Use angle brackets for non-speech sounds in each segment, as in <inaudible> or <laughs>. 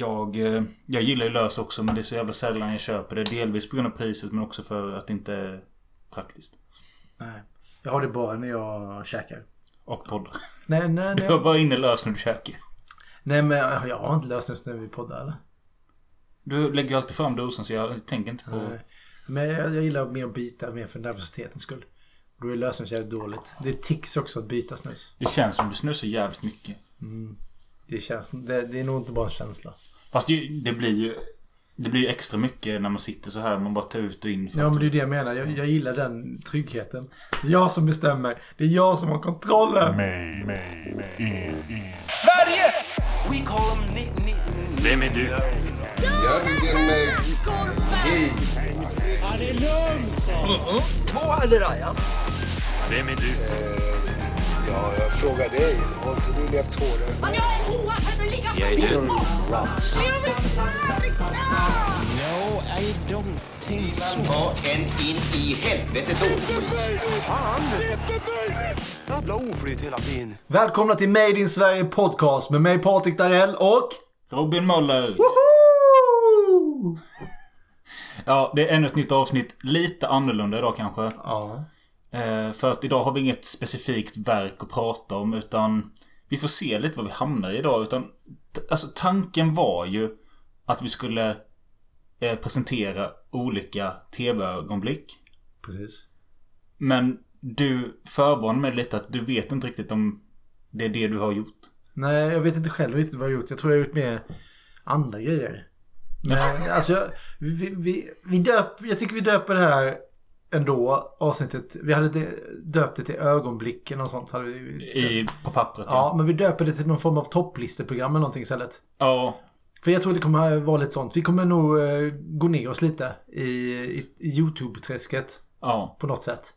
Jag, eh, jag gillar ju lös också men det är så jävla sällan jag köper det. Delvis på grund av priset men också för att det inte är praktiskt. Nej. Jag har det bara när jag käkar. Och poddar. Nej, nej, Du nej. <laughs> har bara inne lös när du käkar. nej men jag har inte lösnus när vi poddar eller? Du lägger ju alltid fram dosan så jag tänker inte på... Nej. Men jag, jag gillar mer att byta mer för nervositetens skull. Då är lösnus jävligt dåligt. Det är tics också att byta snus. Det känns som du snusar jävligt mycket. Det känns... Det, det är nog inte bara en känsla. Fast det, det blir ju... Det blir ju extra mycket när man sitter så här. Man bara tar ut och in. Ja men det är det jag menar. Jag, jag gillar den tryggheten. Det är jag som bestämmer. Det är jag som har kontrollen. Sverige! We call them ni, ni, Vem är du? Jörgen Hej. Två eller Raja. Vem är du? Ja, jag frågar dig. Har inte du levt hårdare? Men jag är oerhört lika Jag är död. Jag vill Ta en in i helvete då. Jävla oflyt hela tiden. Välkomna till Made in Sverige Podcast med mig Patrik Darell och... Robin Möller. Woho! Ja, det är ännu ett nytt avsnitt. Lite annorlunda idag kanske. Ja. Eh, för att idag har vi inget specifikt verk att prata om utan vi får se lite vad vi hamnar i idag. Utan, alltså tanken var ju att vi skulle eh, presentera olika TV-ögonblick. Precis. Men du förvarnade mig lite att du vet inte riktigt om det är det du har gjort. Nej, jag vet inte själv riktigt vad jag har gjort. Jag tror jag har gjort mer andra grejer. Men <laughs> alltså, jag, vi, vi, vi döp, jag tycker vi döper det här ändå, avsnittet. Vi hade döpt det till ögonblicken och sånt. Hade vi, I, på pappret ja, men vi döper det till någon form av topplisteprogram eller någonting istället. ja. För jag tror det kommer vara lite sånt. Vi kommer nog eh, gå ner oss lite i, i, i YouTube-träsket Ja. på något sätt.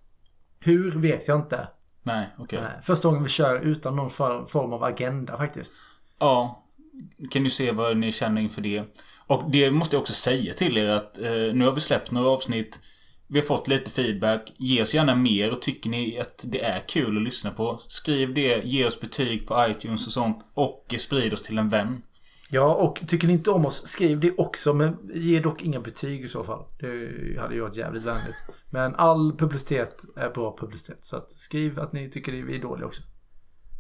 Hur vet jag inte. Nej, okej. Nej, Första gången vi kör utan någon for, form av agenda faktiskt. Ja. Kan ju se vad ni känner inför det. Och det måste jag också säga till er att eh, nu har vi släppt några avsnitt. Vi har fått lite feedback. Ge oss gärna mer och tycker ni att det är kul att lyssna på. Skriv det, ge oss betyg på iTunes och sånt. Och sprid oss till en vän. Ja, och tycker ni inte om oss, skriv det också. Men ge dock inga betyg i så fall. Det hade ju varit jävligt vänligt. Men all publicitet är bra publicitet. Så att skriv att ni tycker vi är dåliga också.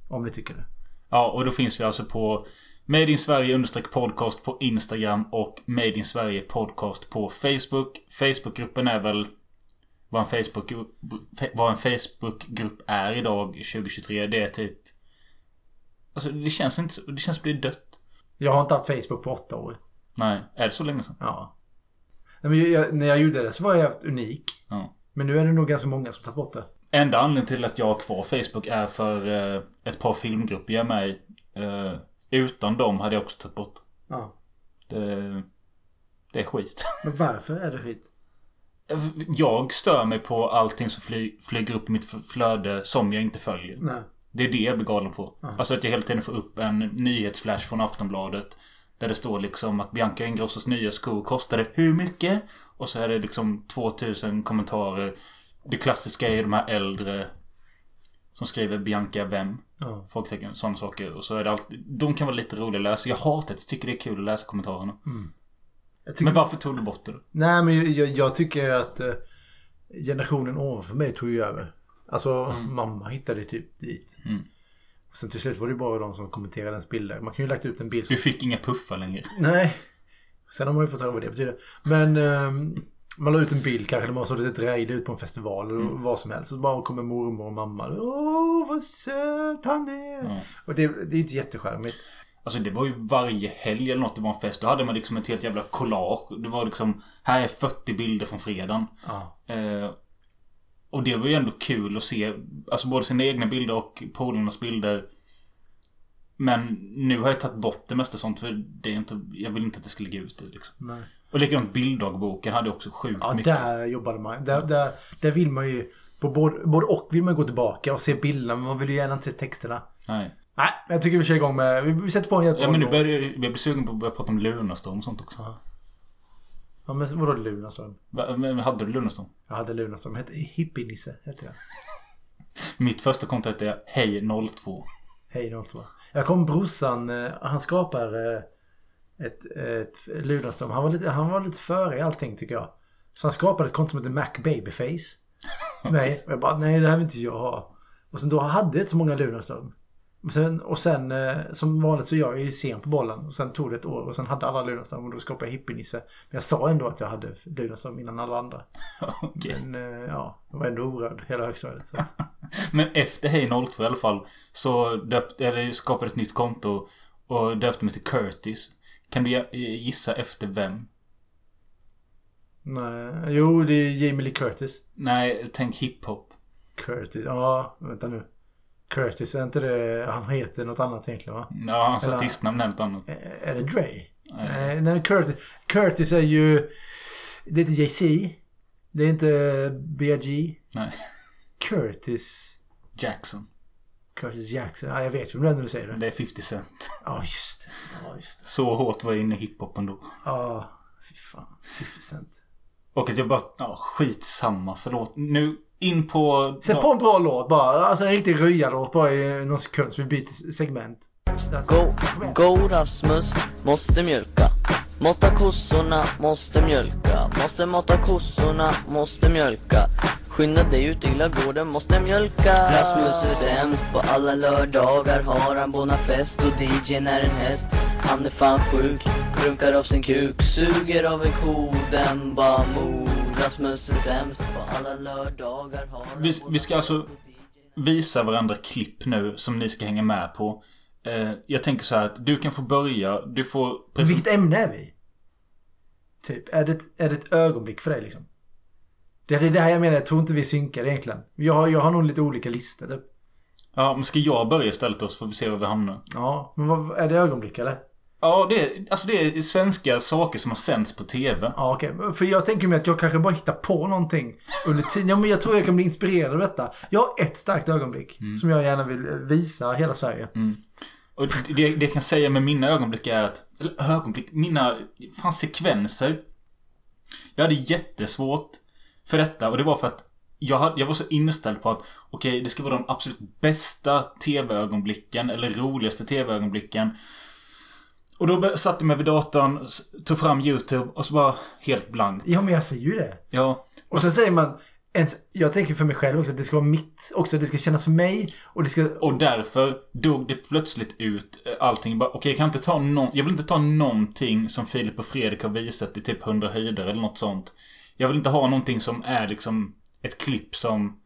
Om ni tycker det. Ja, och då finns vi alltså på Made in Sverige podcast på Instagram och Made in Sverige podcast på Facebook. Facebookgruppen är väl vad en Facebook vad en Facebookgrupp är idag 2023. Det är typ Alltså det känns inte Det känns som det är dött. Jag har inte haft Facebook på åtta år. Nej, är det så länge sedan? Ja. Nej, men jag, när jag gjorde det så var jag unik. Ja. Men nu är det nog ganska många som tagit bort det. Enda anledningen till att jag har kvar Facebook är för eh, ett par filmgrupper jag är med. Eh, utan dem hade jag också tagit bort. Ja. Det, det är skit. <laughs> Men varför är det skit? Jag stör mig på allting som fly, flyger upp i mitt flöde som jag inte följer. Nej. Det är det jag blir galen på. Alltså att jag hela tiden får upp en nyhetsflash från Aftonbladet. Där det står liksom att Bianca Ingrossos nya skor kostade hur mycket? Och så är det liksom 2000 kommentarer. Det klassiska är de här äldre som skriver Bianca vem? Ja. Frågetecken, sådana saker. Och så är det alltid... De kan vara lite roliga att läsa. Jag hatar att jag tycker det är kul att läsa kommentarerna. Jag tycker, Men varför tog du bort det? Nej, men jag, jag tycker att eh, generationen ovanför mig tog ju över. Alltså, mamma hittade typ dit. Mm. Och sen till slut var det bara de som kommenterade ens bilder. Man kan ju lagt ut en bild. Du fick inga puffar längre. Nej. Sen har man ju fått höra vad det betyder. Men ehm, man la ut en bild kanske där man såg ett raid ut på en festival eller Mm. vad som helst. Så bara kommer mormor och mamma. Åh, vad söt han är. Mm. Och det, det är inte jättecharmigt. Alltså det var ju varje helg eller något det var en fest. Då hade man liksom ett helt jävla collage. Det var liksom... Här är 40 bilder från fredagen. Ja. Eh, och det var ju ändå kul att se. Alltså både sina egna bilder och polarnas bilder. Men nu har jag tagit bort det mesta sånt för det är inte... Jag vill inte att det ska ligga ute liksom. Nej. Och likadant bilddagboken hade också sjukt Ja, mycket. där jobbade man. Där, där, där vill man ju... På både, både och vill man gå tillbaka och se bilderna, men man vill ju gärna inte se texterna. Nej. Nej, men jag tycker vi kör igång med... Vi, vi sätter på en jättebra Ja men nu börjar jag jag blir sugen på att börja prata om Lunarstorm och sånt också. Ja, men vadå Lunarstorm? Va- Men hade du Lunarstorm? Jag hade Lunarstorm. Hette Hippie-Nisse, hette jag. <laughs> Mitt första konto hette Hej 02. Hej 02. Jag kom brorsan, eh, han skapar... eh, ett, ett Lunarstorm. Han var, lite, han var lite före i allting tycker jag. Så han skapade ett konto som heter Mac Babyface. Till mig. Och <laughs> jag bara, nej det här vill inte jag ha. Och sen då hade jag inte så många Lunarstorm. Och sen, och sen eh, som vanligt så jag är ju sen på bollen. Och sen tog det ett år och sen hade alla Lunarstorm och då skapade jag Hippie-Nisse. Men jag sa ändå att jag hade Lunarstorm innan alla andra. <laughs> Okej. Men eh, ja, jag var ändå orörd hela högstadiet. Så. <laughs> Men efter Hej 02 i alla fall så döpte, eller skapade ett nytt konto och döpte mig till Curtis. Kan du gissa efter vem? Nej, jo, det är Jamie Lee Curtis. Nej, tänk hiphop. Curtis, ja, vänta nu. Curtis, är inte det, han heter något annat egentligen va? Ja, hans Eller- artistnamn är något annat. Är det Dre? Nej, nej Curtis, Curtis är ju... Det är inte Jay-Z. Det är inte B.I.G. Nej. Curtis... Jackson. Curtis Jackson. Ja, jag vet ju när du säger det. Det är 50 Cent. Ja, just det. Ja, just det. Så hårt var jag inne i hiphopen då. Ja, fy fan. 50 cent. Och att jag bara, ja skitsamma, förlåt. Nu in på... Sätt på en bra låt bara. Alltså en riktig röjarlåt bara i någon sekund så vi byter segment. Go, go Rasmus, måste mjölka. Måtta kossorna, måste mjölka. Måste måtta kossorna, måste mjölka. Skynda dig ut till gården, måste mjölka. Rasmus är sämst på alla lördagar har han bonafest och DJn är en häst. Han är fan sjuk, runkar av sin kuk, suger av en ko, den bara mo. Rasmus är sämst på alla lördagar har Vi, vi ska alltså visa varandra klipp nu som ni ska hänga med på. Eh, jag tänker så här att du kan få börja. Du får... present- Vilket ämne är vi? Typ, är det, är det ett ögonblick för dig liksom? Det är det här jag menar, jag tror inte vi synkar egentligen. Jag har, jag har nog lite olika listor typ. Ja, men ska jag börja istället då så får vi se var vi hamnar. Ja, men vad, är det ögonblick eller? Ja, det är, alltså det är svenska saker som har sänts på TV. Ja, okej. För jag tänker mig att jag kanske bara hittar på någonting under tiden. Ja, men jag tror jag kan bli inspirerad av detta. Jag har ett starkt ögonblick som jag gärna vill visa hela Sverige. Och det, det jag kan säga med mina ögonblick är att... Eller ögonblick? Mina... Fan, sekvenser. Jag hade jättesvårt för detta och det var för att jag, hade, jag var så inställd på att okej, det ska vara de absolut bästa TV-ögonblicken eller roligaste TV-ögonblicken. Och då satte jag mig vid datorn, tog fram YouTube och så bara helt blankt. Ja, men jag ser ju det. Ja. Och sen säger man, ens, jag tänker för mig själv också att det ska vara mitt. Också det ska kännas för mig. Och det ska... Och därför dog det plötsligt ut eh, allting. Okej, jag kan inte ta någon, Jag vill inte ta någonting som Filip och Fredrik har visat i typ 100 höjder eller något sånt. Jag vill inte ha någonting som är liksom ett klipp som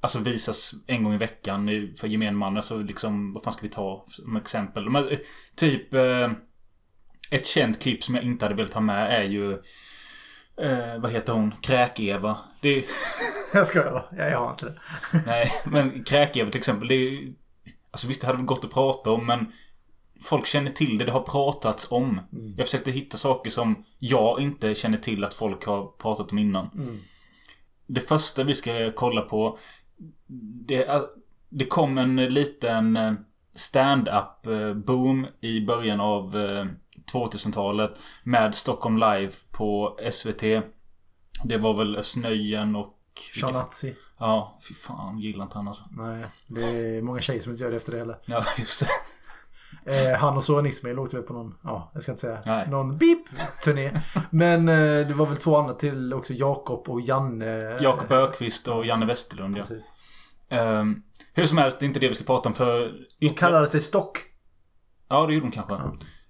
Alltså visas en gång i veckan för gemene man. Alltså liksom, vad fan ska vi ta som exempel? Men, eh, typ... Eh, ett känt klipp som jag inte hade velat ha med är ju... Eh, vad heter hon? Kräk-Eva. Det är... <laughs> Jag skojar jag har inte det. <laughs> Nej, men Kräk-Eva till exempel, det är. Alltså visst, det hade väl gått att prata om, men... Folk känner till det, det har pratats om. Jag försökte hitta saker som jag inte känner till att folk har pratat om innan. Det första vi ska kolla på... Det, är- det kom en liten eh, stand-up eh, boom i början av eh, 2000-talet med Stockholm Live på SVT. Det var väl Snöjen och... Sean Atzi. Ja, fy fan, gillar inte han alltså. Nej, det är många tjejer som inte gör det efter det heller. Ja, <laughs> just det. Eh, han och Soran Ismail åkte väl på någon, ja, jag ska inte säga, Nej. någon beep-turné. Men eh, det var väl två andra till också, Jakob och Janne. Jakob Ökvist och Janne Westerlund, ja. Precis. Ehm, hur som helst, det är inte det vi ska prata om för... De kallade sig Stock. Ja, det gjorde de kanske.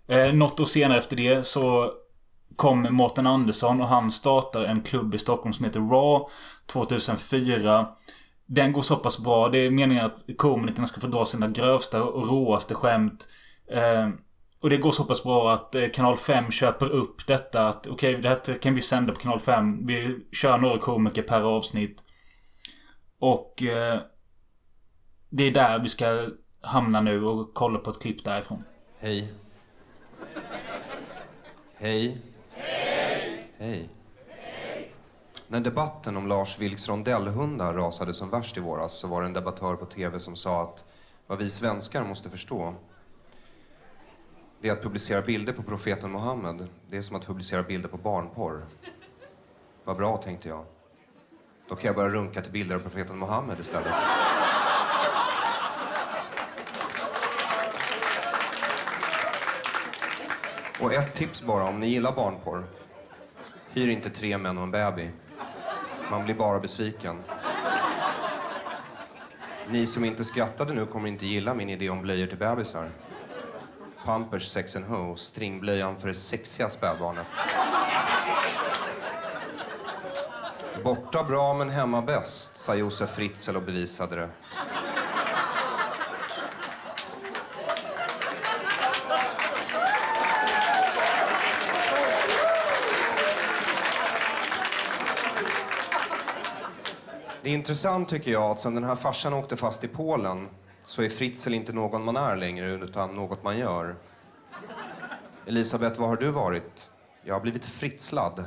Eh, något år senare efter det så kom Mårten Andersson och han startar en klubb i Stockholm som heter Raw 2004. Den går så pass bra. Det är meningen att komikerna ska få dra sina grövsta och råaste skämt. Eh, och det går så pass bra att eh, Kanal 5 köper upp detta att okej, det här kan vi sända på Kanal 5. Vi kör några komiker per avsnitt. Och eh, det är där vi ska hamna nu och kolla på ett klipp därifrån. Hej. Hej. Hej. Hej. När debatten om Lars Vilks rondellhundar rasade som värst i våras så var det en debattör på tv som sa att vad vi svenskar måste förstå det är att publicera bilder på profeten Muhammed. Det är som att publicera bilder på barnporr. Vad bra, tänkte jag. Då kan jag börja runka till bilder av profeten Muhammed istället. Och ett tips bara om ni gillar barnporr. Hyr inte tre män och en baby. Man blir bara besviken. Ni som inte skrattade nu kommer inte gilla min idé om blöjor till bebisar. Pampers Sex and Ho, stringblöjan för det sexiga spädbarnet. Borta bra men hemma bäst, sa Josef Fritzl och bevisade det. Det är intressant tycker jag att sen den här farsan åkte fast i Polen så är Fritzl inte någon man är längre utan något man gör. Elisabeth, var har du varit? Jag har blivit fritzlad.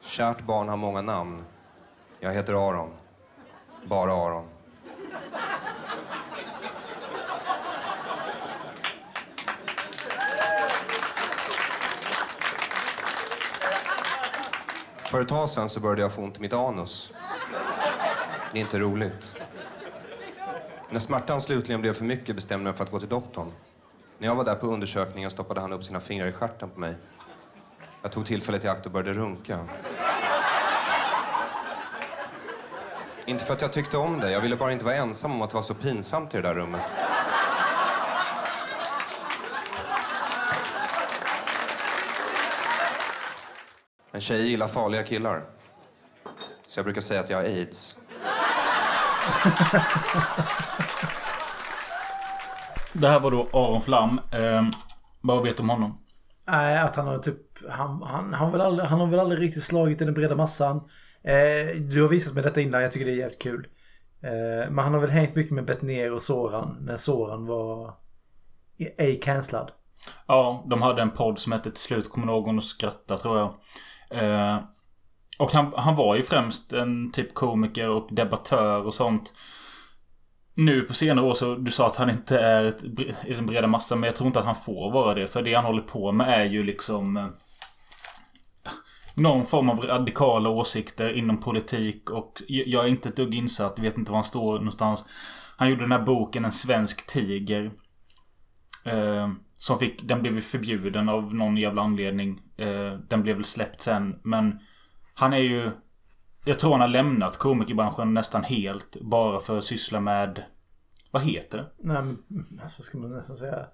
Kärt barn har många namn. Jag heter Aron. Bara Aron. För ett tag sedan så började jag få ont i mitt anus. Det är inte roligt. När smärtan slutligen blev för mycket bestämde jag mig för att gå till doktorn. När jag var där på undersökningen stoppade han upp sina fingrar i stjärten på mig. Jag tog tillfället i akt och började runka. Inte för att jag tyckte om det, jag ville bara inte vara ensam om att det var så pinsamt i det där rummet. En tjej gillar farliga killar. Så jag brukar säga att jag har aids. Det här var då Aron Flam. Eh, vad vet du om honom? Nej, att han har typ... Han, han, han, har väl aldrig, han har väl aldrig riktigt slagit i den breda massan. Eh, du har visat mig detta innan, jag tycker det är jävligt kul. Eh, men han har väl hängt mycket med Betnér och Soran när Soran var ej cancellad. Ja, de hade en podd som hette Till slut kommer någon att skratta, tror jag. Eh, och han, han var ju främst en typ komiker och debattör och sånt. Nu på senare år så, du sa att han inte är ett, i den breda massan, men jag tror inte att han får vara det. För det han håller på med är ju liksom... Eh, någon form av radikala åsikter inom politik och jag är inte ett dugg insatt, vet inte var han står någonstans. Han gjorde den här boken En svensk tiger. Eh, som fick, den blev ju förbjuden av någon jävla anledning. Eh, den blev väl släppt sen. Men han är ju... Jag tror han har lämnat komikerbranschen nästan helt. Bara för att syssla med... Vad heter det? Nej, men alltså ska man nästan säga.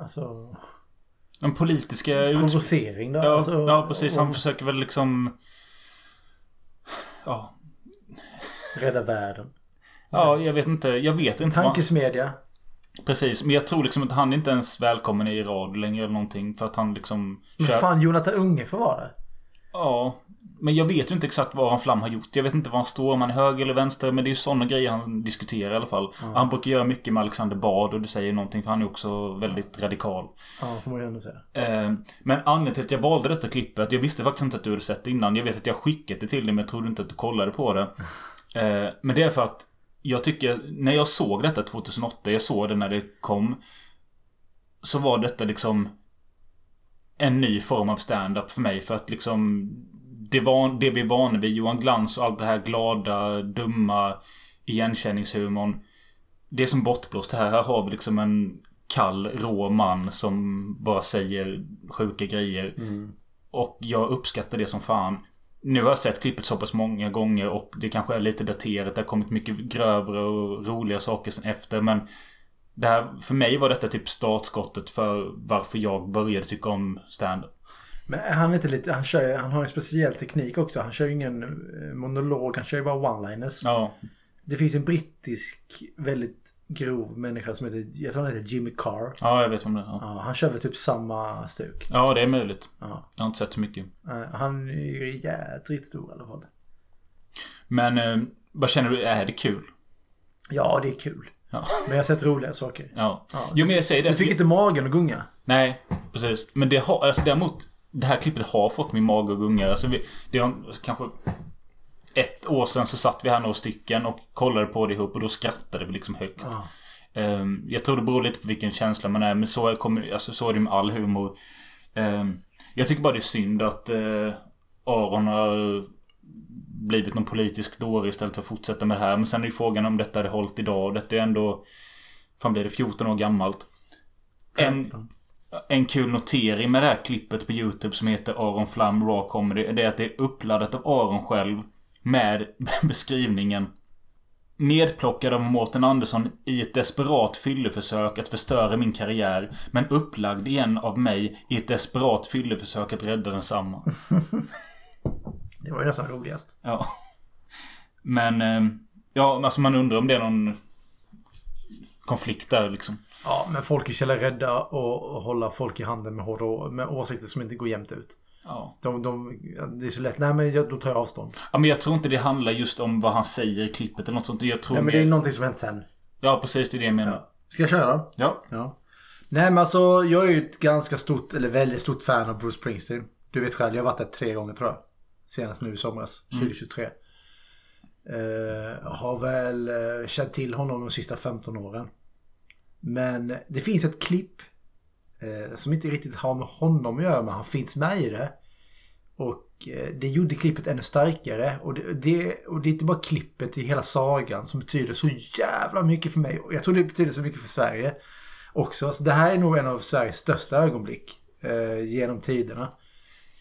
Alltså... Den politiska... Provocering då? Ja, alltså, ja precis. Han och- försöker väl liksom... Ja. Rädda världen. Ja, jag vet inte. Jag vet inte. Tankesmedja. Precis. Men jag tror liksom att han inte ens välkommen i radio längre eller någonting. För att han liksom... Men fan, Jonathan Unge får vara det. Ja. Men jag vet ju inte exakt vad han Flam har gjort. Jag vet inte var han står, om han är höger eller vänster. Men det är ju sådana grejer han diskuterar i alla fall. Ja. Han brukar göra mycket med Alexander Bard och det säger någonting för han är också väldigt radikal. Ja, får man ju ändå säga. Eh, Men anledningen till att jag valde detta klippet, jag visste faktiskt inte att du hade sett det innan. Jag vet att jag skickat det till dig men jag trodde inte att du kollade på det. <laughs> Eh, Men det är för att jag tycker, när jag såg detta 2008, jag såg det när det kom. Så var detta liksom en ny form av stand-up för mig för att liksom det, var, det vi är vana vid, Johan Glans och allt det här glada, dumma igenkänningshumorn. Det är som bortblåst här. Här har vi liksom en kall, rå man som bara säger sjuka grejer. Mm. Och jag uppskattar det som fan. Nu har jag sett klippet så pass många gånger och det kanske är lite daterat. Det har kommit mycket grövre och roliga saker sen efter men det här, för mig var detta typ startskottet för varför jag började tycka om stand-up. Men är han inte lite, han kör han har en speciell teknik också. Han kör ju ingen eh, monolog, han kör ju bara one-liners. Ja. Det finns en brittisk väldigt grov människa som heter, jag tror han heter Jimmy Carr. Ja, jag vet om det. Ja, Ja, han kör väl typ samma stuk. ja det är möjligt. Ja. Jag har inte sett så mycket. Eh, Han är ju jädrigt stor i alla fall. Men eh, vad känner du? Är det kul? Ja, det är kul. Ja. Men jag har sett roliga saker. Ja. Jo men jag säger det. Du fick inte magen att gunga. Nej, precis. Men det har, alltså däremot Det här klippet har fått min mage att gunga. Alltså vi, det har kanske ett år sedan så satt vi här några stycken och kollade på det ihop och då skrattade vi liksom högt. Ehm, jag tror det beror lite på vilken känsla man är men så är, kommer, alltså, så är det med all humor. Ehm, jag tycker bara det är synd att eh, Aron har blivit någon politisk dåre istället för att fortsätta med det här. Men sen är ju frågan om detta hade hållit idag. Detta är ändå... Fan blir det 14 år gammalt. En, 15. en kul notering med det här klippet på YouTube som heter Aron Flam Raw Comedy. Det är att det är uppladdat av Aron själv. Med <laughs> beskrivningen. Nedplockad av Mårten Andersson i ett desperat fylleförsök att förstöra min karriär. Men upplagd igen av mig i ett desperat fylleförsök att rädda densamma. <laughs> Det var ju nästan roligast. Ja. Men... eh, Ja, alltså man undrar om det är någon konflikt där liksom. Ja, men folk är rädda och, hålla folk i handen med, hårda, med åsikter som inte går jämnt ut. Ja. De, de, det är så lätt. Nej, men jag, då tar jag avstånd. ja. Men jag tror inte det handlar just om vad han säger i klippet eller något sånt. Jag tror Nej, men det är mer... någonting som hänt sen. Ja, precis. Det är det jag menar. Ska jag köra? Ja. Ja. Nej, men alltså jag är ju ett ganska stort, eller väldigt stort fan av Bruce Springsteen. Du vet själv, jag har varit där tre gånger tror jag. Senast nu i somras, 2023. Eh, har väl uh, känt till honom de sista 15 åren. Men det finns ett klipp eh, som inte riktigt har med honom att göra, men han finns med i det. Och eh, det gjorde klippet ännu starkare. Och det, det, och det är inte bara klippet i hela sagan som betyder så jävla mycket för mig. Och jag tror det betyder så mycket för Sverige också. Så det här är nog en av Sveriges största ögonblick eh, genom tiderna.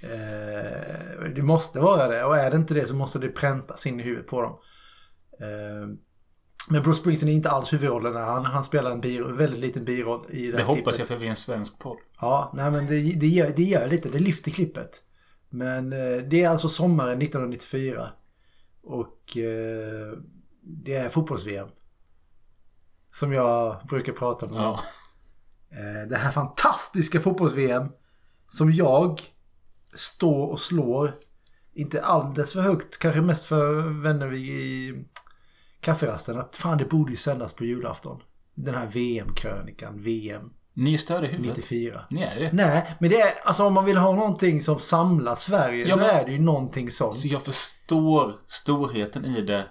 Eh, det måste vara det. Och är det inte det så måste det präntas in i huvudet på dem. Eh, men Bruce Springsteen är inte alls huvudrollen. Han, han spelar en bi, väldigt liten biroll i det, Det hoppas klippet. jag för vi är en svensk podd. Ja, nej men det, det, gör, det gör lite. Det lyfter klippet. Men eh, det är alltså sommaren 1994. Och eh, det är fotbolls-VM. Som jag brukar prata om. Ja. Eh, det här fantastiska fotbolls-VM. Som jag står och slår. Inte alldeles för högt. Kanske mest för vänner vi i kafferasten. Att fan det borde ju sändas på julafton. Den här VM-krönikan. VM Ni är större i huvudet. 94. Ni är det. Nej, men det är alltså om man vill ha någonting som samlar Sverige. Ja, då men- är det ju någonting sånt. Så jag förstår storheten i det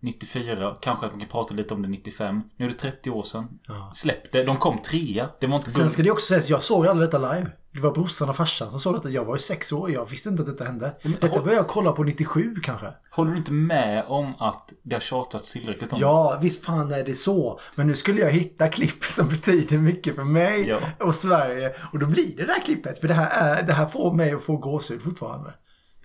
94. Kanske att man kan prata lite om det 95. Nu är det 30 år sedan. Släpp det. De kom trea. Det var inte Sen ska det också sägas, jag såg aldrig detta live. Det var brorsan och farsan som såg detta. Jag var ju sex år, jag visste inte att detta hände. Detta håll- började jag kolla på 97 kanske. Håller du inte med om att det har tjatats tillräckligt om Ja, visst fan är det så. Men nu skulle jag hitta klipp som betyder mycket för mig Ja. och Sverige. Och då blir det det här klippet. För det här, är, det här får mig att få gåshud fortfarande.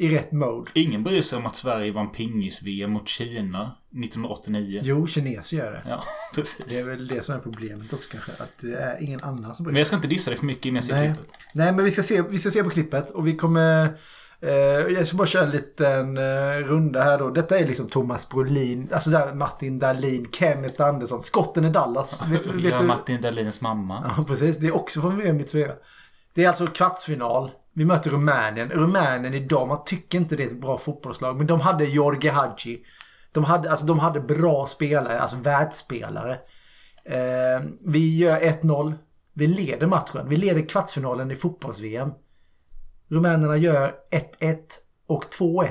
I rätt mode. Ingen bryr sig om att Sverige vann pingis-VM mot Kina 1989. Jo, kineser gör det. Ja, <laughs> Det precis. är väl det som är problemet också kanske. Att det är ingen annan som bryr Men jag ska inte dissa dig för mycket innan jag ser Nej. klippet. Nej, men vi ska se, vi ska se på klippet och vi kommer... Eh, jag ska bara köra en liten eh, runda här då. Detta är liksom Thomas Brolin, alltså där Martin Dahlin, Kenneth Andersson, skotten i Dallas. Vet, vet du? Martin Dahlins mamma. Ja, precis. Det är också från VM 94. Det är alltså kvartsfinal. Vi möter Rumänien. Rumänien idag, man tycker inte det är ett bra fotbollslag. Men de hade Jorge Hagi. De hade, alltså, de hade bra spelare, alltså världsspelare. Eh, vi gör 1-0. Vi leder matchen. Vi leder kvartsfinalen i fotbolls-VM. Rumänerna gör 1-1 och 2-1.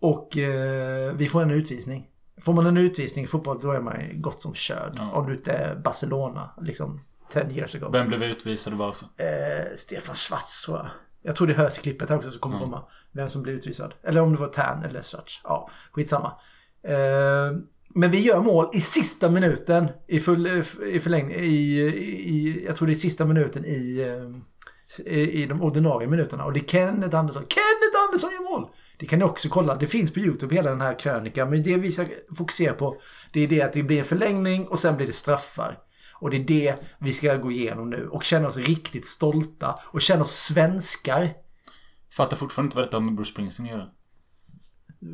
Och eh, vi får en utvisning. Får man en utvisning i fotboll då är man gott som körd. Om du inte är Barcelona, liksom 10 years ago. Vem blev utvisad och varför? Eh, Stefan Schwarz tror jag. Jag tror det hörs i klippet här också som kommer komma. Vem som blir utvisad. Eller om det var Tern eller Schwarz. Ja, skitsamma. Eh, men vi gör mål i sista minuten i, full, i förlängning. I, i, jag tror det är sista minuten i, eh, i, i de ordinarie minuterna. Och det är Kenneth Andersson. Kenneth Andersson gör mål! Det kan ni också kolla. Det finns på YouTube hela den här krönikan. Men det vi ska fokusera på det är det att det blir en förlängning och sen blir det straffar. Och det är det vi ska gå igenom nu. Och känna oss riktigt stolta. Och känna oss svenskar. Fattar fortfarande inte vad detta har med Bruce Springsteen att göra.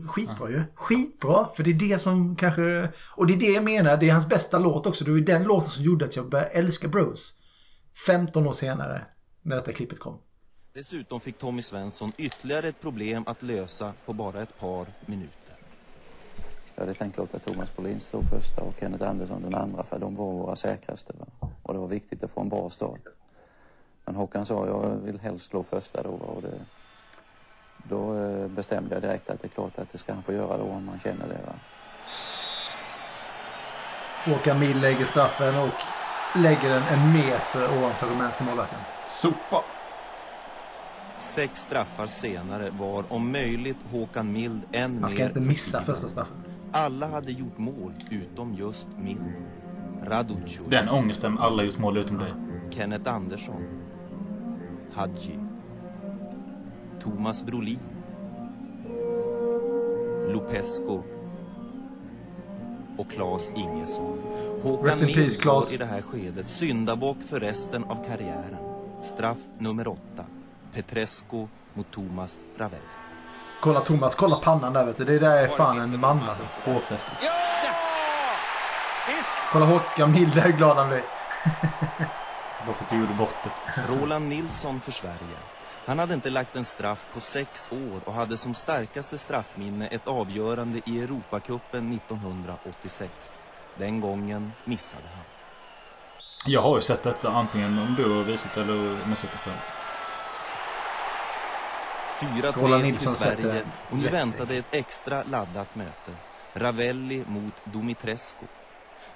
Skitbra ju. Skitbra. För det är det som kanske... Och det är det jag menar. Det är hans bästa låt också. Det var den låten som gjorde att jag började älska Bruce. 15 år senare. När detta klippet kom. Dessutom fick Tommy Svensson ytterligare ett problem att lösa på bara ett par minuter. Jag hade tänkt låta Thomas Brolin stå första och Kenneth Andersson den andra för de var våra säkraste. Va? Och det var viktigt att få en bra start. Men Håkan sa jag vill helst slå första då. va? Och det, då eh, bestämde jag direkt att det är klart att det ska han få göra då om han känner det. Va? Håkan Mild lägger straffen och lägger den en meter ovanför rumänska målvakten. Sopa! Sex straffar senare var om möjligt Håkan Mild än Man ska inte missa första straffen. Alla hade gjort mål utom just Mild. Raducu. Den ångesten alla gjort mål utom dig. Kenneth Andersson. Hadji. Thomas Brolin. Lupesco. Och Claes Ingesson. Håkan Rest in Mild peace, Claes. var i det här skedet syndabock för resten av karriären. Straff nummer åtta. Petresco mot Thomas Ravelli. Kolla Thomas, kolla pannan där vet du. Det där är fan en manna. Hårfäste. Kolla Håkan Mild, hur glad han blir. <laughs> Bara för att du gjorde bort det. Roland Nilsson för Sverige. Han hade inte lagt en straff på sex år och hade som starkaste straffminne ett avgörande i Europacupen 1986. Den gången missade han. Jag har ju sett detta antingen om du har visat eller om jag sett det själv. 4-3 Roland till Sverige och nu väntade ett extra laddat möte. Ravelli mot Dumitrescu.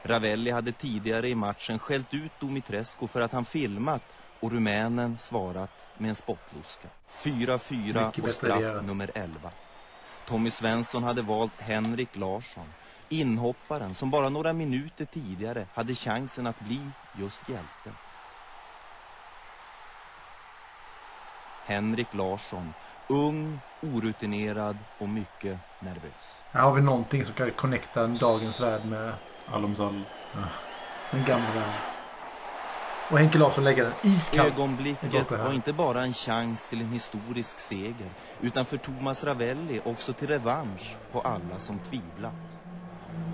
Ravelli hade tidigare i matchen skällt ut Dumitrescu för att han filmat och rumänen svarat med en spottloska. 4-4 Mycket och straff nummer 11. Tommy Svensson hade valt Henrik Larsson. Inhopparen som bara några minuter tidigare hade chansen att bli just hjälte. Henrik Larsson. Ung, orutinerad och mycket nervös. Här har vi någonting som kan connecta dagens värld med Allomsall. den gamla världen. Och Henke Larsson lägger den iskallt. Det är Ögonblicket det var inte bara en chans till en historisk seger utan för Thomas Ravelli också till revansch på alla som tvivlat.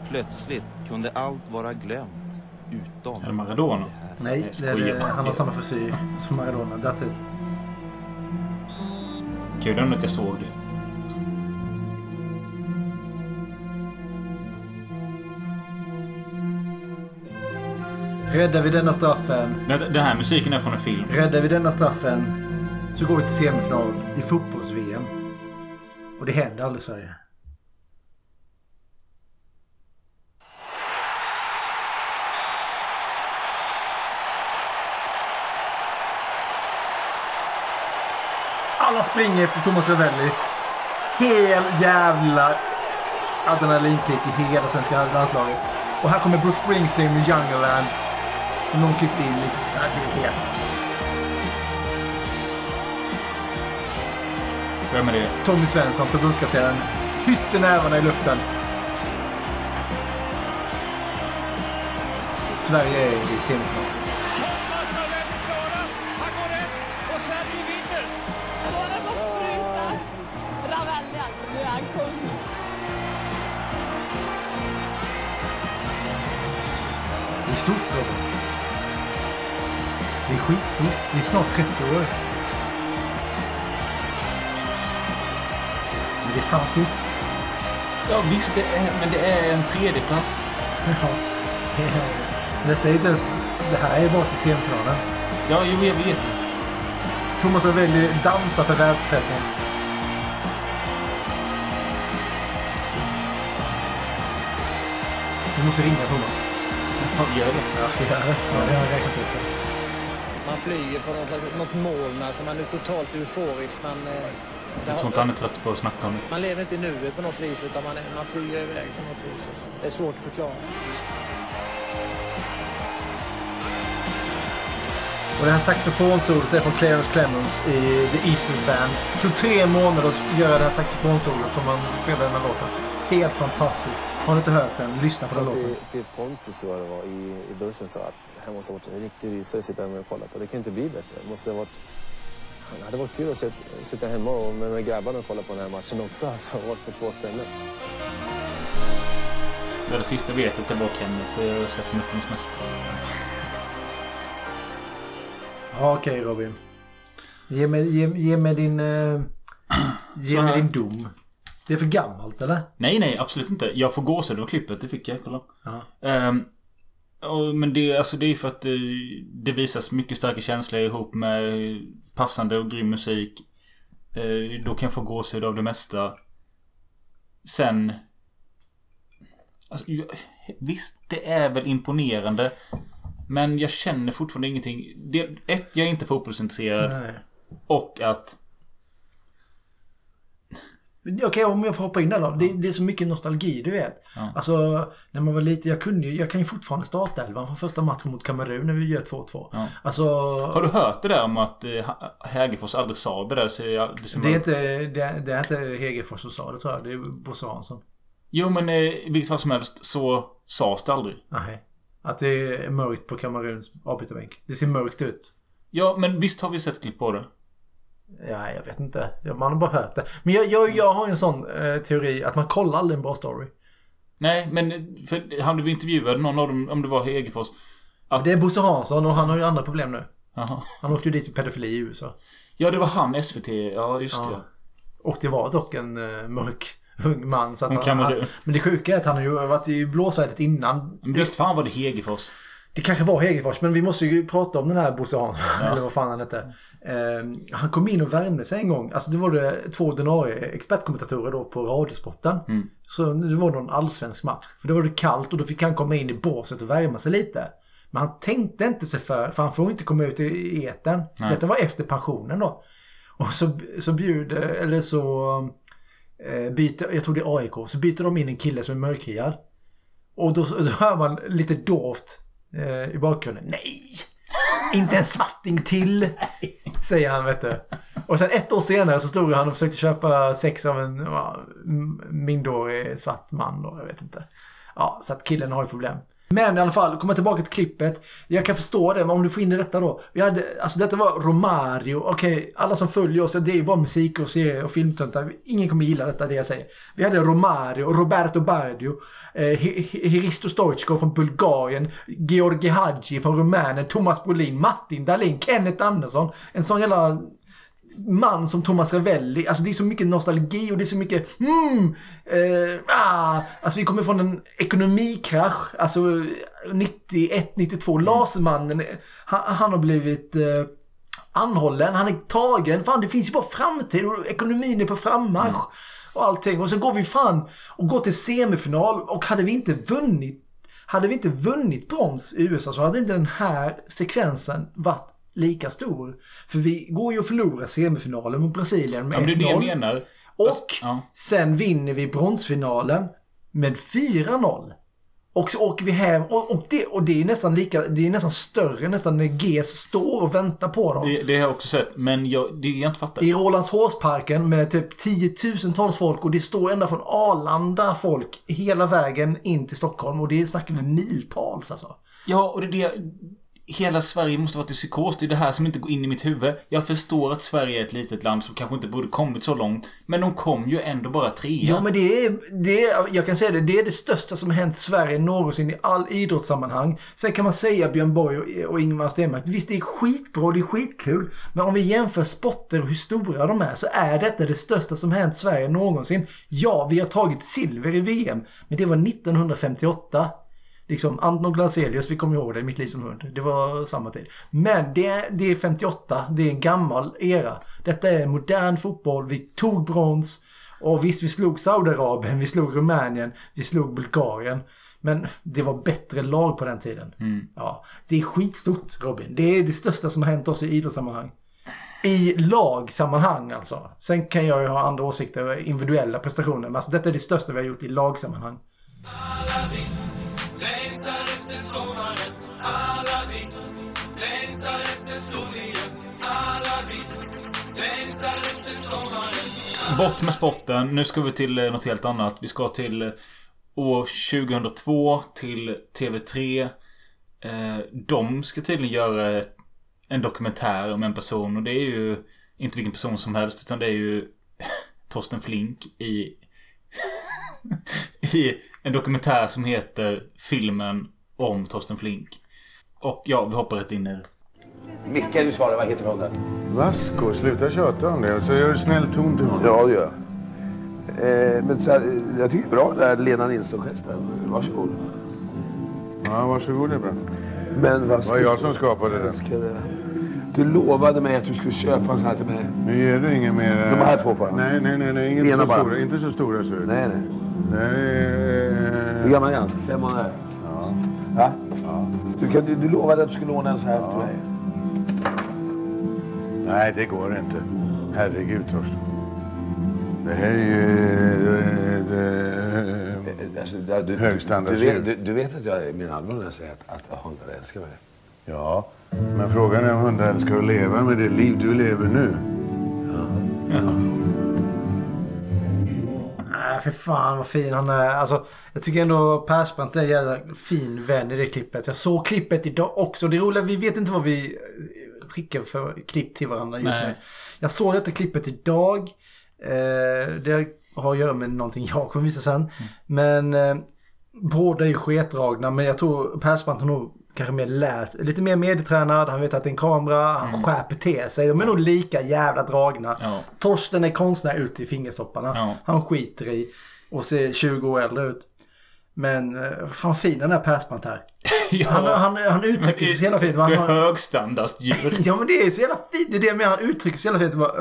Plötsligt kunde allt vara glömt utom... Är det Maradona? Nej, det är, skojar bara. han har samma frisyr som Maradona. That's it. Kul ändå att jag såg det. Räddar vi denna straffen, den här musiken är från en film. räddar vi denna straffen så går vi till semifinal i fotbolls-VM. Och det händer aldrig i Sverige. Alla springer efter Thomas Ravelli. Hel jävla adrenalinkick i hela svenska landslaget. Och här kommer Bruce Springsteen med Jungle Land. Som de klippte in. i- Ja, det är helt... Vem är det? Tommy Svensson, förbundskaptenen. Hytter nävarna i luften. Sverige är i semifinal. Det är snart 30 år. Men det är fan stort. Ja visst, det är, men det är en tredje plats. Ja. Detta är inte ens... Det här är bara till semifinalen. Ja, jo, jag vet. Thomas Ravelli dansar för världspressen. Du måste ringa Thomas. Ja, gör det. Jag ska göra det. Ja, det har jag räknat ut. Flyger på något, något moln, alltså man är totalt euforisk. Man, eh, Jag tror inte han är trött på att snacka om det. man lever inte i nuet på något vis, utan man, man flyger iväg på något vis. Alltså. Det är svårt att förklara. Och det här saxofonsolot är från Clarence Clemens i The Eastern Band. Det tog tre månader att göra det här saxofonsolot som man spelade den här låten. Helt fantastiskt. Har ni inte hört den, lyssna på den låten. till, till Pontus så det var i, i duschen sa att det här måste ha varit en riktig rysare att sitta hemma och kolla på. Det kan inte bli bättre. Det måste ha varit... Det hade varit kul att sitta, sitta hemma och med, med grabbarna och kolla på den här matchen också. <laughs> Alltså, varit på två ställen. Det är det sista vet att det var Kenneth, för jag har sett Mästarnas Mästare. Ja, okej Robin. Ge mig, ge, ge mig din... Eh, ge mig din dom. Det är för gammalt eller? Nej, nej, absolut inte. Jag får gåshud av klippet, det fick jag. Kolla. Ja. Ehm, och, men det, alltså, det är för att det, det visas mycket starka känslor ihop med passande och grym musik. Eh, då kan jag få gåshud av det mesta. Sen... Alltså, jag- visst, det är väl imponerande. Men jag känner fortfarande ingenting. Det, ett, jag är inte fotbollsintresserad. Nej. Och att... Okej, om jag får hoppa in där då. Det, det är så mycket nostalgi, du vet. Ja. Alltså, när man var liten, jag kunde ju, jag kan ju fortfarande startelvan från första matchen mot Kamerun när vi gör 2-2. Ja. Alltså... Har du hört det där om att eh, Ha- Hägerfors aldrig sa det där? Så jag, det Det är inte, det, det är inte Hegerfors som sa det tror jag. Det är Bosse Hansson. Jo, men eh, i vilket fall som helst så sades det aldrig. Nej. Att det är mörkt på Kameruns avbytarbänk. Det ser mörkt ut. Ja, men visst har vi sett klipp på det? Ja, jag vet inte. Man har bara hört det. Men jag, jag, jag har en sån eh, teori att man kollar aldrig en bra story. Nej, men för han blev intervjuad, någon av dem, om det var Hegerfors. Att, Det är Bosse Hansson och han har ju andra problem nu. Jaha. Han åkte ju dit för pedofili i USA. Ja, det var han, SVT. Ja, just Ja. det. Och det var dock en uh, mörk ung man. Så att han, han, men det sjuka är att han har ju varit i blåsvädret innan. Men visst fan var det Hegerfors? Det kanske var Hegerfors, men vi måste ju prata om den här Bosse Hansson. Ja. Eller vad fan han hette. Eh, han kom in och värmde sig en gång. Alltså det var det två ordinarie expertkommentatorer då på Radiosporten. Mm. Så det var någon allsvensk match. För då var det kallt och då fick han komma in i båset och värma sig lite. Men han tänkte inte sig för, för han får inte komma ut i etern. Nej. Detta var efter pensionen då. Och så, så bjuder, eller så eh, byter, jag tror det är AIK, så byter de in en kille som är mörkhyad. Och då, då hör man lite dovt eh, i bakgrunden. Nej! Inte en svarting till! Säger han vet du. Och sen ett år senare så stod han och försökte köpa sex av en ja, mindreårig svart man då. Jag vet inte. Ja, så att killen har ju problem. Men i alla fall, komma tillbaka till klippet. Jag kan förstå det, men om du får in i detta då. Vi hade, alltså detta var Romario. Okej, alla som följer oss, det är ju bara musik och serier och filmtöntar. Ingen kommer gilla detta, det jag säger. Vi hade Romario, Roberto Bardio, eh, Hristo Stoichkov från Bulgarien, Georgi Hadji från Rumänien, Thomas Brolin, Martin Dahlin, Kenneth Andersson. En sån jävla man som Thomas Ravelli. Alltså det är så mycket nostalgi och det är så mycket mm, eh, ah. Alltså vi kommer från en ekonomikrasch. Alltså 91, 92. Lasermannen, han, han har blivit eh, anhållen. Han är tagen. Fan det finns ju bara framtid och ekonomin är på frammarsch. Och allting. Och så går vi fan och går till semifinal och hade vi inte vunnit hade vi inte vunnit brons i USA så hade inte den här sekvensen varit lika stor. För vi går ju och förlorar semifinalen mot Brasilien med Ja, men det är det jag 1-0. menar. Och Alltså, ja. sen vinner vi bronsfinalen med 4-0. Och så åker vi hem och, och, det, och det är nästan lika, det är nästan större nästan när GES står och väntar på dem. Det, det har jag också sett, men jag, det jag inte fattar. I Rålambshovsparken med typ tiotusentals folk och det står ända från Arlanda folk hela vägen in till Stockholm och det snackar vi miltals alltså. Ja, och det är det... Hela Sverige måste varit i psykos. Det är det här som inte går in i mitt huvud. Jag förstår att Sverige är ett litet land som kanske inte borde kommit så långt. Men de kom ju ändå bara trea. Ja men det är, det är, jag kan säga det, det är det största som har hänt Sverige någonsin i all idrottssammanhang. Sen kan man säga Björn Borg och, och Ingemar Stenmark, visst det är skitbra, det är skitkul. Men om vi jämför sporter och hur stora de är så är detta det största som har hänt Sverige någonsin. Ja, vi har tagit silver i VM, men det var 1958. Liksom, Anton Glaselius, vi kommer ihåg det, Mitt liv som hund. Det var samma tid. Men det, det är 58, det är en gammal era. Detta är modern fotboll, vi tog brons. Och visst, vi slog Saudiarabien, vi slog Rumänien, vi slog Bulgarien. Men det var bättre lag på den tiden. Mm. Ja, det är skitstort Robin. Det är det största som har hänt oss i idrottssammanhang. I lagsammanhang alltså. Sen kan jag ju ha andra åsikter och individuella prestationer. Men alltså detta är det största vi har gjort i lagsammanhang. Bort med sporten. Nu ska vi till eh, något helt annat. Vi ska till eh, år 2002 till TV3. Eh, de ska tydligen göra en dokumentär om en person och det är ju inte vilken person som helst utan det är ju <laughs> Torsten Flink i <laughs> i en dokumentär som heter Filmen om Torsten Flink. Och ja, vi hoppar rätt in i det. Micke, du svarar. Vad heter hunden? Vasco, sluta tjata om det. Så gör du snäll ton till honom. Ja, det gör jag. Eh, men så här, jag tycker det är bra det där Lena Nilsson-gesten. Varsågod. Ja, varsågod det är bra. Men vad Det var jag som skapade det. Du lovade mig att du skulle köpa en sån här till mig. Nu ger du inga mer... De här två får jag. Nej, nej, nej. nej. Inte, Ena så bara. stora, inte så stora ser du. Nej, nej. Det här. Hur gammal är han? Fem månader? Ja. Va? Du, kan, du, du lovade att du skulle låna en sån här till mig. Nej, det går inte. Herregud, Torsten. Det här är ju... Alltså, du, du, Högstandardsdjur. vet, du, du vet att jag menar allvar när jag säger att, att hundar älskar mig. Ja, men frågan är om hundar älskar att leva med det liv du lever nu. Nej, för fan vad fin han är. Alltså, jag tycker ändå Persbrandt är en jävla fin vän i det klippet. Jag såg klippet idag också. Det är roligt, vi vet inte vad vi skickar för klipp till varandra just Nej. nu. Jag såg detta klippet idag. Eh, det har att göra med någonting jag kommer visa sen. Men eh, båda är ju sketdragna. Men jag tror Persbrandt har nog kanske mer lärt lite mer medietränad. Han vet att det är en kamera. Han skärper till sig. De är nog lika jävla dragna. Ja. Torsten är konstnär ut i fingerstopparna. Ja. Han skiter i och ser 20 år äldre ut. Men eh, fan fin den här Persbrandt här. Ja. Han, han, han uttrycker sig så jävla fint. Han, Det är han, högstandardsdjur. <laughs> ja men det är så jävla fint. Det är det jag menar. Han uttrycker sig så jävla fint. Bara,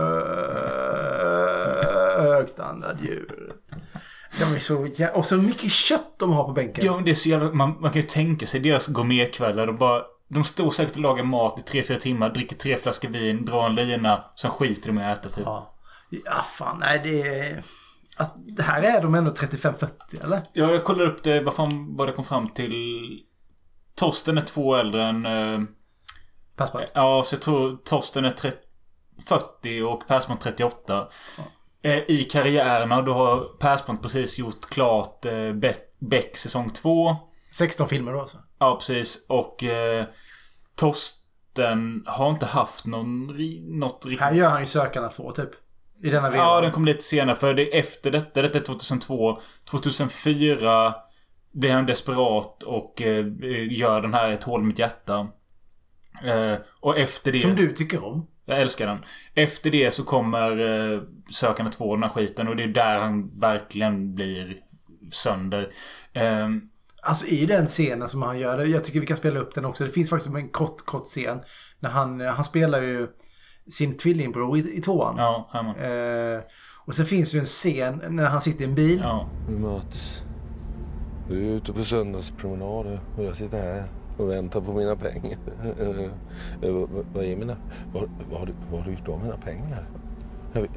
uh, högstandarddjur. De är så jä- Och så mycket kött de har på bänken. Ja, men det är så jävla... Man, man kan ju tänka sig deras gourmetkvällar. De bara... De står säkert och lagar mat i tre fyra timmar, dricker tre flaskor vin, drar en lina, sen skiter de i att äta typ. Ja. Ja fan nej det är... Alltså, det här är de ändå 35-40 eller? Ja, jag kollade upp det, vad fan var det kom fram till? Torsten är två äldre än... Uh, Persbrandt. Ja, så jag tror Torsten är 30, 40 och Persbrandt 38. Eh, I karriärerna, då har Persbrandt precis gjort klart eh, Beck, Beck säsong 2. 16 filmer då alltså. Ja, precis. Och eh, Torsten har inte haft någon, något riktigt... Här gör han ju Sökarna 2 typ. I denna vevan. Ja, den kom lite senare. För det är efter detta. Detta är 2002. 2004 blir han desperat och eh, gör den här Ett hål i mitt hjärta. Eh, och efter det... Som du tycker om. Jag älskar den. Efter det så kommer eh, Sökande 2, den här skiten. Och det är där han verkligen blir sönder. Eh, Alltså i den scenen som han gör, jag tycker vi kan spela upp den också. Det finns faktiskt en kort, kort scen. När han, han spelar ju sin tvillingbror i, i tvåan. Ja. Eh, och sen finns det ju en scen när han sitter i en bil. Ja. Vi möts. Du är ute på söndagspromenad och jag sitter här och väntar på mina pengar. Eh, eh, vad- är mina... Vad vad har du vad har du gjort av mina pengar? Jag vill,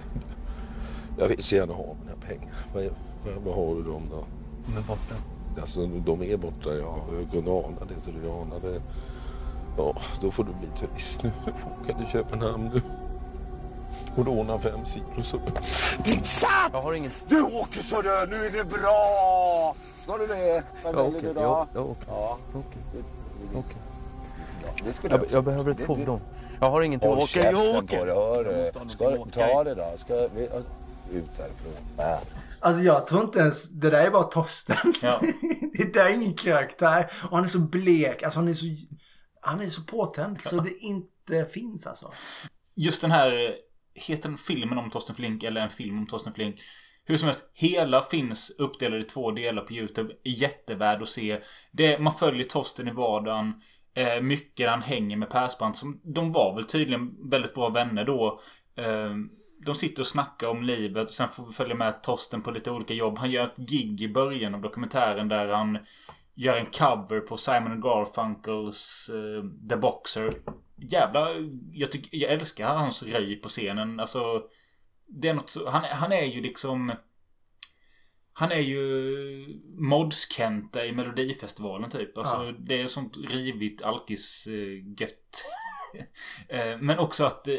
jag vill så gärna ha mina pengar. Vad, är- vad, vad har du dem då? De är borta. Alltså de är borta, ja. Jag kunde ana det så du anade. Ja, då får du bli turist nu. Åka till Köpenhamn nu. Och låna fem kilo så... Din fan! Jag har ingen... Du åker så du, nu är det bra! Ska du det? Vad väljer åker. du då? jag åker. Ja. Okej. Okej. Det ska Jag, jag behöver ett fordon. Jag har ingenting. Håll Okej, jag åker. på dig, hör Ska, att åka ta det då. Ska vi, ut därifrån. Alltså jag tror inte ens, det där är bara Torsten. Ja. <laughs> det där är ingen karaktär. Och han är så blek, alltså han är så, han är så påtänd så det inte finns alltså. Just den här... Heter den filmen om Torsten Flink eller en film om Torsten Flink? Hur som helst, hela finns uppdelad i två delar på YouTube. Jättevärd att se. Det, man följer Torsten i vardagen. Eh, mycket han hänger med Persbrandt. Som, de var väl tydligen väldigt bra vänner då. Eh, de sitter och snackar om livet och sen får vi följa med Torsten på lite olika jobb. Han gör ett gig i början av dokumentären där han gör en cover på Simon Garfunkels eh, The Boxer. Jävla... Jag, tycker, jag älskar hans röj på scenen. Alltså... Det är något så, han, han är ju liksom... Han är ju Mods-Kenta i Melodifestivalen typ. Alltså Ja. det är sånt rivigt alkis-gött. <laughs> Eh, men också att... eh,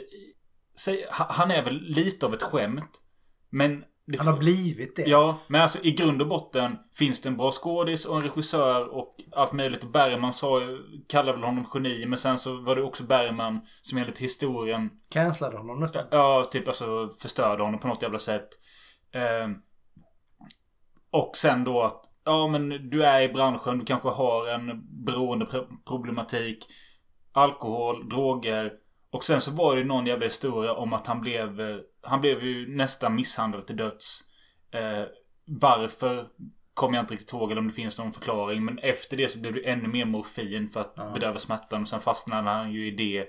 han är väl lite av ett skämt. Men... det- Han har blivit det. Ja, men alltså i grund och botten finns det en bra skådis och en regissör och allt möjligt. Bergman sa kallade väl honom geni, men sen så var det också Bergman som enligt historien Cancellade honom nästan. Ja, typ alltså förstörde honom på något jävla sätt. Ehm, och sen då att Ja men du är i branschen, du kanske har en beroendeproblematik. Alkohol, droger. Och sen så var det ju någon jävla historia om att han blev eh, Han blev ju nästan misshandlad till döds. Eh, varför kommer jag inte riktigt ihåg eller om det finns någon förklaring. Men efter det så blev det ännu mer morfin för att Ja. bedöva smärtan. Och sen fastnade han ju i det.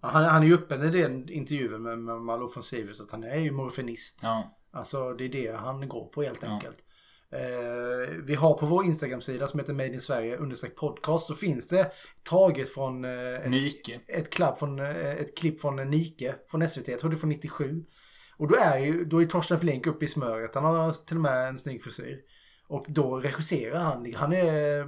Han, han är ju öppen i den intervjun med, med Malou von Sivers att han är ju morfinist. Ja. Alltså det är det han går på helt enkelt. Eh, vi har på vår Instagram-sida som heter Made in Sverige understreck podcast så finns det taget från eh, ett, Nike. ett, klapp från, eh, ett klipp från Nike från SVT. Jag tror det är från 97. Och då är ju då är Torsten Flink uppe i smöret. Han har till och med en snygg frisyr. Och då regisserar han. Han är eh,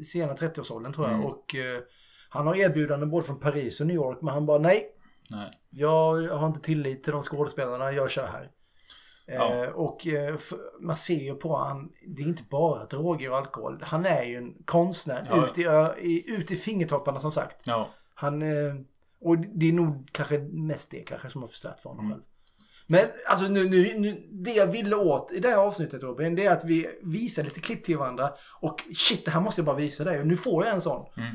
i sena 30-årsåldern tror jag. Mm. Och eh, han har erbjudanden både från Paris och New York. Men han bara nej. Nej. Jag har inte tillit till de skådespelarna. Jag kör här. Ja. Eh, och eh, man ser ju på han, det är inte bara droger och alkohol. Han är ju en konstnär Ja. ut, i, ut i fingertopparna som sagt. Ja. Han, eh, och det är nog kanske mest det kanske som har förstört för honom Mm. själv. Men alltså nu, nu, nu, det jag ville åt i det här avsnittet Robin, det är att vi visar lite klipp till varandra. Och shit, det här måste jag bara visa dig. Och nu får jag en sån. Mm.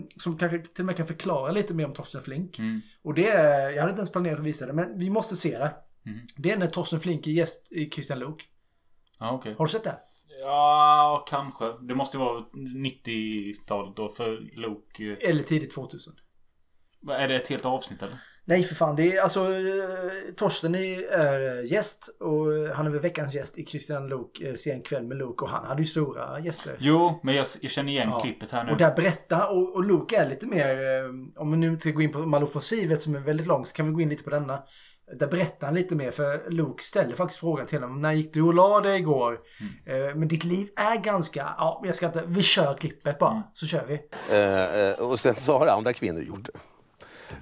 Eh, som kanske till och med kan förklara lite mer om Torsten Flink. Mm. Och det jag hade inte ens planerat att visa det, men vi måste se det. Mm. Det är när Torsten Flink är gäst i Christian Luuk. Ja, okej. Har du sett det? Ja, kanske. Det måste vara 90-talet då för Luke. eh, Eller tidigt 2000. vad- Är det ett helt avsnitt eller? Nej för fan, det är alltså eh, Torsten är, är gäst och han är väl veckans gäst i Christian Luuk, eh, Se en kväll med Luuk och han hade ju stora gäster. Jo, men jag, jag känner igen Ja. klippet här nu. Och där berättar, och, och Luke är lite mer, eh, om man nu inte ska gå in på Malou von Sivet som är väldigt lång så kan vi gå in lite på denna. Där berättar han lite mer för Luke ställer faktiskt frågan till honom. När gick du och la dig igår? Mm. Eh, men ditt liv är ganska, ja jag ska inte, vi kör klippet bara. Mm. Så kör vi. Eh, eh, och sen så har andra kvinnor gjort det.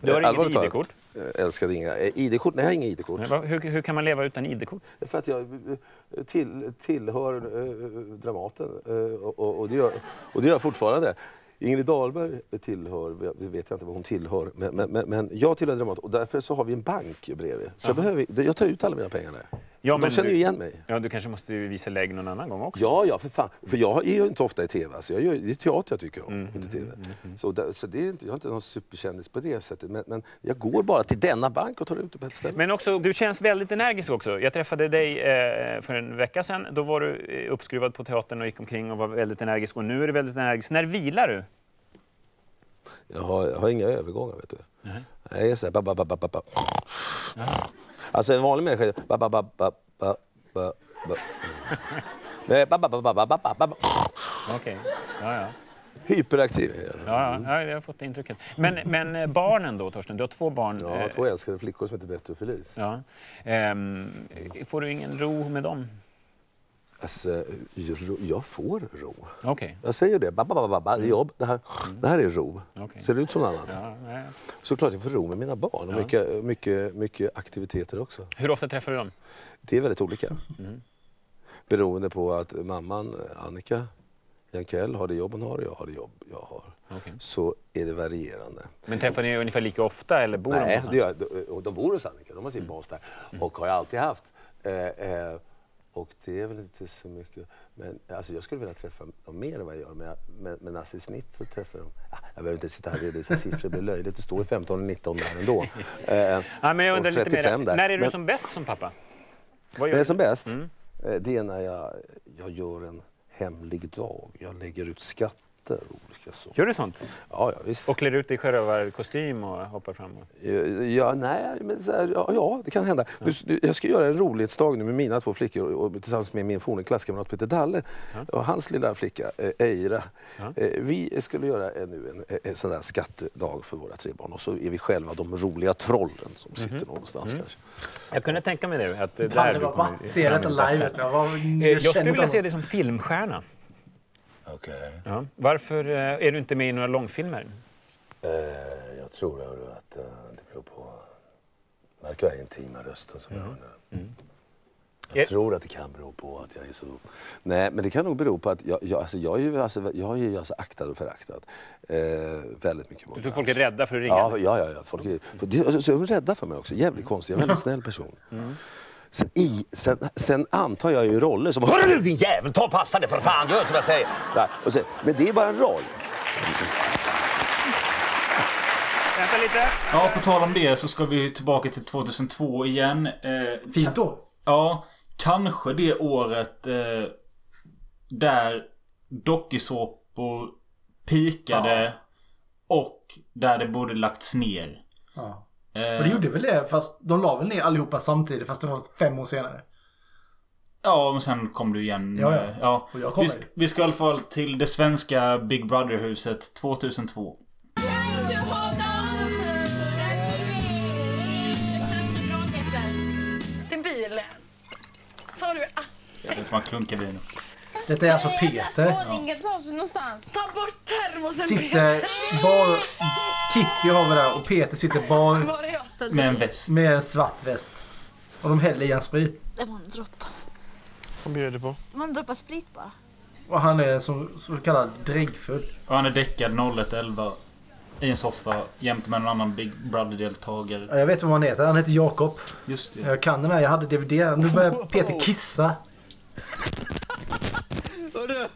Du har Eh, inget ID-kort? Älskade inga. ID-kort? Nej, jag har inga ID-kort. Hur, hur kan man leva utan ID-kort? För att jag till, tillhör eh, Dramaten och, och, och, det gör, och det gör jag fortfarande. Ingrid Dahlberg tillhör, det vet jag inte vad hon tillhör, men, men, men, men jag tillhör Dramaten och därför så har vi en bank bredvid. Så jag, behöver, jag tar ut alla mina pengar där. Ja, de men känner ju igen mig. Ja, du kanske måste visa lägg någon annan gång också? Ja, ja, för fan. För jag är ju inte ofta i tv. Alltså jag gör, det är teater jag tycker om, Mm, inte tv. Så, där, så det är inte, jag är inte någon superkändis på det sättet. Men, men jag går bara till denna bank och tar ut det på ett ställe. Men också, du känns väldigt energisk också. Jag träffade dig eh, för en vecka sedan. Då var du eh, uppskruvad på teatern och gick omkring och var väldigt energisk. Och nu är du väldigt energisk. När vilar du? Jag har, jag har inga övergångar, vet du. Jag är så här... Ba, ba, ba, ba, ba, ba. Alltså en vanlig människa... Mm. Eh, ba, ba, ba, ba, ba, ba. Nej, ba, ba, ba, ba, ba, ba, ba. Okej, ja, ja. Hyperaktiv Ja, ja, jag har fått det intrycket. Men, men eh, barnen då, Torsten? Du har två barn. Ja, eh, två älskade flickor som heter Betty och Felice. Ja. Ehm, får du ingen ro med dem? Alltså, jag får ro. Okej. Jag säger det. Ba, ba, ba, ba, är jobb. Det här, det här är ro. Okej. Ser det ut som annat? Ja, nej. Såklart jag får ro med mina barn och Ja. mycket, mycket, mycket aktiviteter också. Hur ofta träffar du dem? Det är väldigt olika. Mm. Beroende på att mamman, Annika Jankell, har det jobb hon har och jag har det jobb jag har. Okej. Så är det varierande. Men träffar ni ungefär lika ofta eller bor de Nej, hos det gör, de, de bor hos Annika. De har sin bas där. Och har jag alltid haft. Eh, eh, och det är väl inte så mycket. Men alltså, jag skulle vilja träffa dem mer än vad jag gör. Men, jag, men, men alltså, i snitt så träffar jag dem. Ja, jag behöver inte sitta här och redovisa <laughs> siffror. Det blir löjligt. Det står 15 och 19 där ändå. Eh, <laughs> Ja, men jag och undrar lite 35 mer. där. När är du Men- som bäst som pappa? Vad När gör jag är som bäst? Mm. Eh, Det är när jag, jag gör en hemlig dag. Jag lägger ut skatter och olika saker. Gör du sånt? Ja, ja visst. Och klär ut dig i sjörövarkostym och hoppar fram? Och... Ja, nej, men så här, ja, ja, det kan hända. Nu- Jag ska göra en rolighetsdag nu med mina två flickor och tillsammans med min forne klasskamrat Peter Dalle och hans lilla flicka eh, Eira. Ja. Eh, Vi skulle göra en, nu en, en sån där skattedag för våra tre barn och så är vi själva de roliga trollen som sitter Mhm. någonstans Mm. kanske. Jag kunde tänka mig det. Att det där du kommer- va? Ser detta live? Jag jag Eh, skulle vilja se dig som filmstjärna. Okej. Ja. Varför eh, är du inte med i några långfilmer? Eh, jag tror hörru, att eh, det beror på... Märker jag intima rösten som jag har nu? Jag Eh. tror att det kan bero på att jag är så... Nej, men det kan nog bero på att jag, jag, alltså, jag är ju alltså, jag är ju alltså aktad och föraktad. Eh, väldigt mycket. Du tror folk är rädda för att ringa? Ja, ja, ja. ja. Folk är, för det, alltså, så är de rädda för mig också. Jävligt konstigt. Jag är en väldigt <laughs> snäll person. Sen, i, sen, sen antar jag ju roller som Hörru du din jävel, ta och passa dig för fan, gör som jag säger. Där. Och sen, men det är bara en roll. Vänta lite. Ja, på tal om det så ska vi tillbaka till 2002 igen. Eh, Fint år. Ja, kanske det året eh, där dokusåpor pikade Ja. och där det borde lagts ner. Ja. Och det eh, gjorde väl det, fast de la väl ner allihopa samtidigt, fast det var fem år senare. Ja, men sen kom du igen. Ja, ja. Eh, ja. Vi, ska, vi ska i alla fall till det svenska Big Brother-huset 2002. Din bil. Sa du? Jag vet inte, man klunkar vin. Detta är alltså Peter. Skåningen någonstans. Ta bort termosen Sitter bar... Kitty har vi där och Peter sitter bar... Var är jag? Med en väst. Med en svart väst. Och de häller i en sprit. Det var en droppe. Vad bjöd du på? Det var en droppe sprit bara. Och han är som så kallad dräggfull. Och han är däckad 0111 i en soffa jämte med en annan Big Brother-deltagare. Ja, Jag vet vad han heter. Han heter Jakob. Just det. Jag kan den här. Jag hade DVD. Nu börjar Peter kissa. Hörru!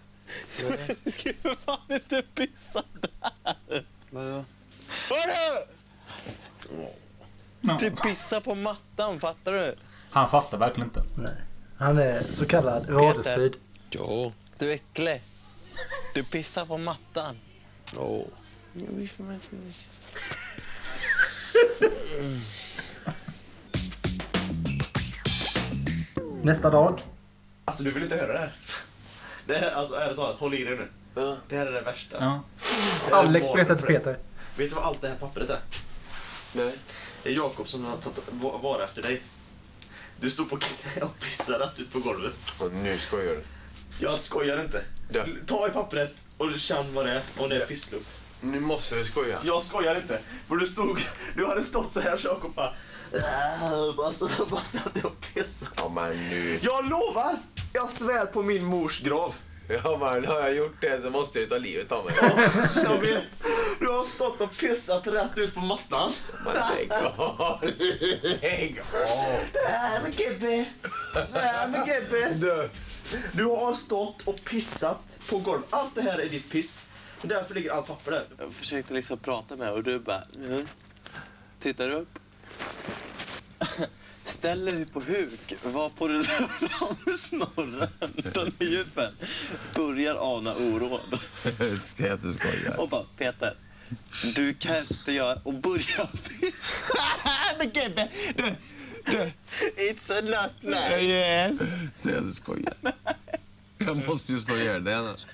Du ska ju för fan inte pissa där! Vadå? Hörru! Du pissar på mattan, fattar du? Han fattar verkligen inte. Nej. Han är så kallad radiostyrd. Ja. Du är äcklig. Du pissar på mattan. Ja. Nästa dag. Alltså du vill inte höra det här. Det här alltså ärligt talat, håll i dig nu. Det här är det värsta. Ja. Det här är Alex berättar till. Peter. Vet du vad allt det här pappret är? Nej. Det är Jakob som har tagit va- vara efter dig. Du stod på knä och pissade rätt ut på golvet. Och nu skojar du. Jag skojar inte. Ta i pappret och känn vad det är om det är pisslukt. Nu måste du skoja. Jag skojar inte. För du stod, du hade stått så här Jakob bara... "Äh", Bara stod stod och pissade. Ja men nu. Jag lovar! Jag svär på min mors grav. Ja men har jag gjort det så måste jag ta livet av mig. <laughs> Jag vet. Du har stått och pissat rätt ut på mattan. Men lägg av. Lägg av. Nej men Gibbe. Nej men. Du. Du har stått och pissat på golvet. Allt det här är ditt piss. Därför ligger allt papper där. Jag försökte liksom prata med och du bara... Mm. Tittar upp. Ställer dig på huk, var på du drar fram snorren, är djupen. Börjar ana oråd. Säg att du skojar. Och bara, Peter, du kan inte göra... Och börjar pissa. <laughs> Men Gibbe, du, du. It's a nut night. Yes. Säg att du skojar. Jag måste ju slå ihjäl dig annars.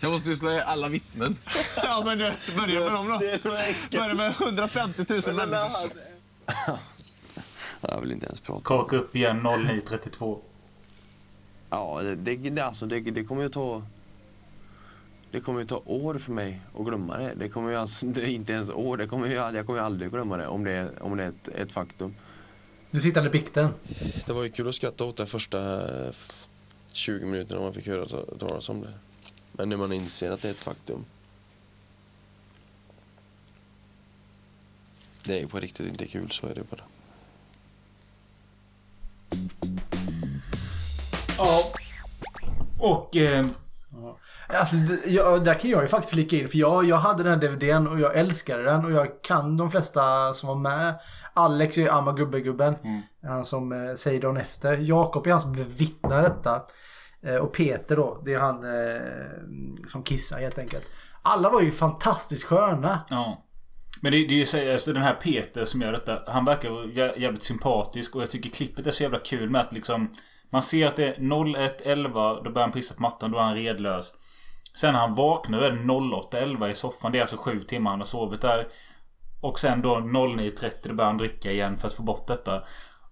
Jag måste ju slå ihjäl alla vittnen. Ja men du, börja med dem då. Börja med 150 000 Men när människor. Jag vill inte ens prata. Kaka upp igen 0932. Ja, det, det, alltså, det, det kommer ju ta... Det kommer ju ta år för mig att glömma det. Det kommer ju alltså, <laughs> det är inte ens år. Det kommer ju, jag kommer ju aldrig glömma det om det, är- om det är ett, ett faktum. Han i bikten. Det var ju kul att skratta åt det första eh, f- 20 minuterna man fick höra ta- talas om det. Men när man inser att det är ett faktum. Det är ju på riktigt inte kul, så är det bara. Ja. Och... Eh, Alltså, jag, där kan jag ju faktiskt flika in. För jag, jag hade den här DVDn och jag älskade den. Och jag kan de flesta som var med. Alex är ju Amma Gubbe-gubben. Han som eh, säger dagen efter. Jakob är han som bevittnar detta. Eh, och Peter då, det är han eh, som kissar helt enkelt. Alla var ju fantastiskt sköna. Ja. Men det, det är alltså den här Peter som gör detta. Han verkar jävligt sympatisk och jag tycker klippet är så jävla kul med att liksom... Man ser att det är 01.11, då börjar han pissa på mattan, då är han redlös. Sen när han vaknar då är det 08.11 i soffan. Det är alltså sju timmar han har sovit där. Och sen då 09.30 då börjar han dricka igen för att få bort detta.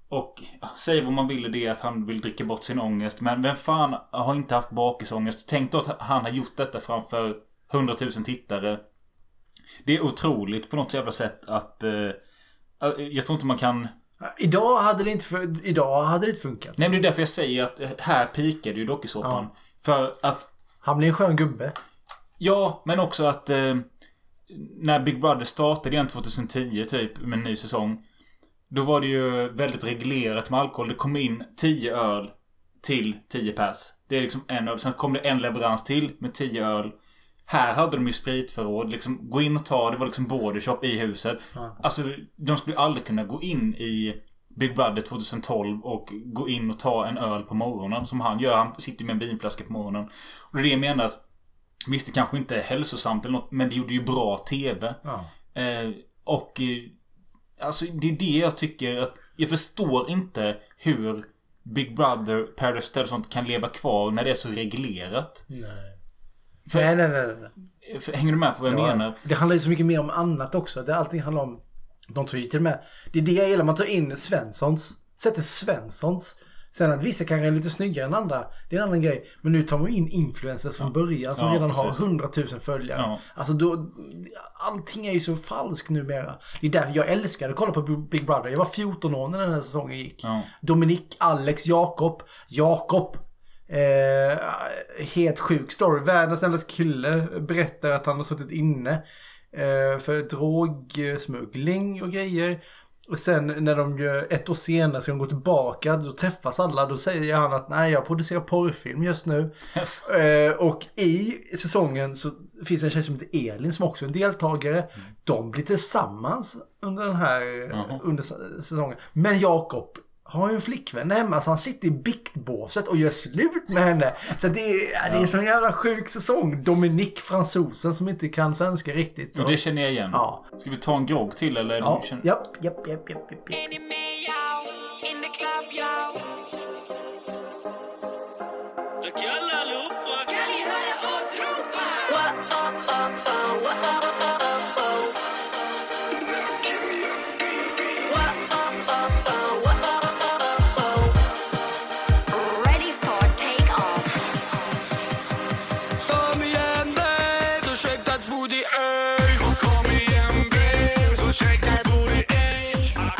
Och säg vad man vill i det att han vill dricka bort sin ångest. Men vem fan har inte haft bakisångest? Tänk då att han har gjort detta framför 100 000 tittare. Det är otroligt på något jävla sätt att... Eh, jag tror inte man kan... Idag hade det inte, idag hade det inte funkat. Nej men det är därför jag säger att här pikade ju dokusåpan. För att... Han blir en skön gubbe. Ja, men också att... Eh, när Big Brother startade igen 2010 typ med en ny säsong. Då var det ju väldigt reglerat med alkohol. Det kom in 10 öl till 10 pers. Det är liksom en öl. Sen kom det en leverans till med 10 öl. Här hade de ju spritförråd. Liksom, gå in och ta. Det var liksom bodyshop i huset. Ja. Alltså, de skulle aldrig kunna gå in i Big Brother 2012 och gå in och ta en öl på morgonen som han gör. Han sitter med en vinflaska på morgonen. Och det är det jag menar att Visst, det kanske inte är hälsosamt eller något, men det gjorde ju bra TV. Ja. Eh, och... Eh, alltså, det är det jag tycker att... Jag förstår inte hur Big Brother, Paradise Hotel och sånt kan leva kvar när det är så reglerat. Nej. För- nej, nej, nej. nej. För, hänger du med på vad jag Ja, menar? Det handlar ju så mycket mer om annat också. Det allting handlar om... De tar ju till och med... Det är det jag gillar. Man tar in Svenssons... Sätter Svenssons Sen att vissa kanske är lite snyggare än andra, det är en annan grej. Men nu tar man in influencers från början som Ja, redan precis. har 100 000 följare. Ja. Alltså då, allting är ju så falskt numera. Det är därför jag älskade att kolla på Big Brother. Jag var 14 år när den här säsongen gick. Ja. Dominik, Alex, Jakob. Jakob. Eh, helt sjuk story. Världens snällaste kille berättar att han har suttit inne eh, för drogsmuggling och grejer. Och sen när de gör, ett år senare ska de gå tillbaka, då träffas alla. Då säger han att nej, jag producerar porrfilm just nu. Eh, och i säsongen så finns en tjej som heter Elin som också är en deltagare. De blir tillsammans under den här Jaha. under säsongen. Men Jakob har ju en flickvän hemma så han sitter i biktbåset och gör slut med henne. Så det är, ja. det är så en jävla sjuk säsong. Dominique, fransosen som inte kan svenska riktigt. Och det känner jag igen. Ja. Ska vi ta en grogg till eller? Ja, känner... japp, japp, japp, japp, japp. japp. Ready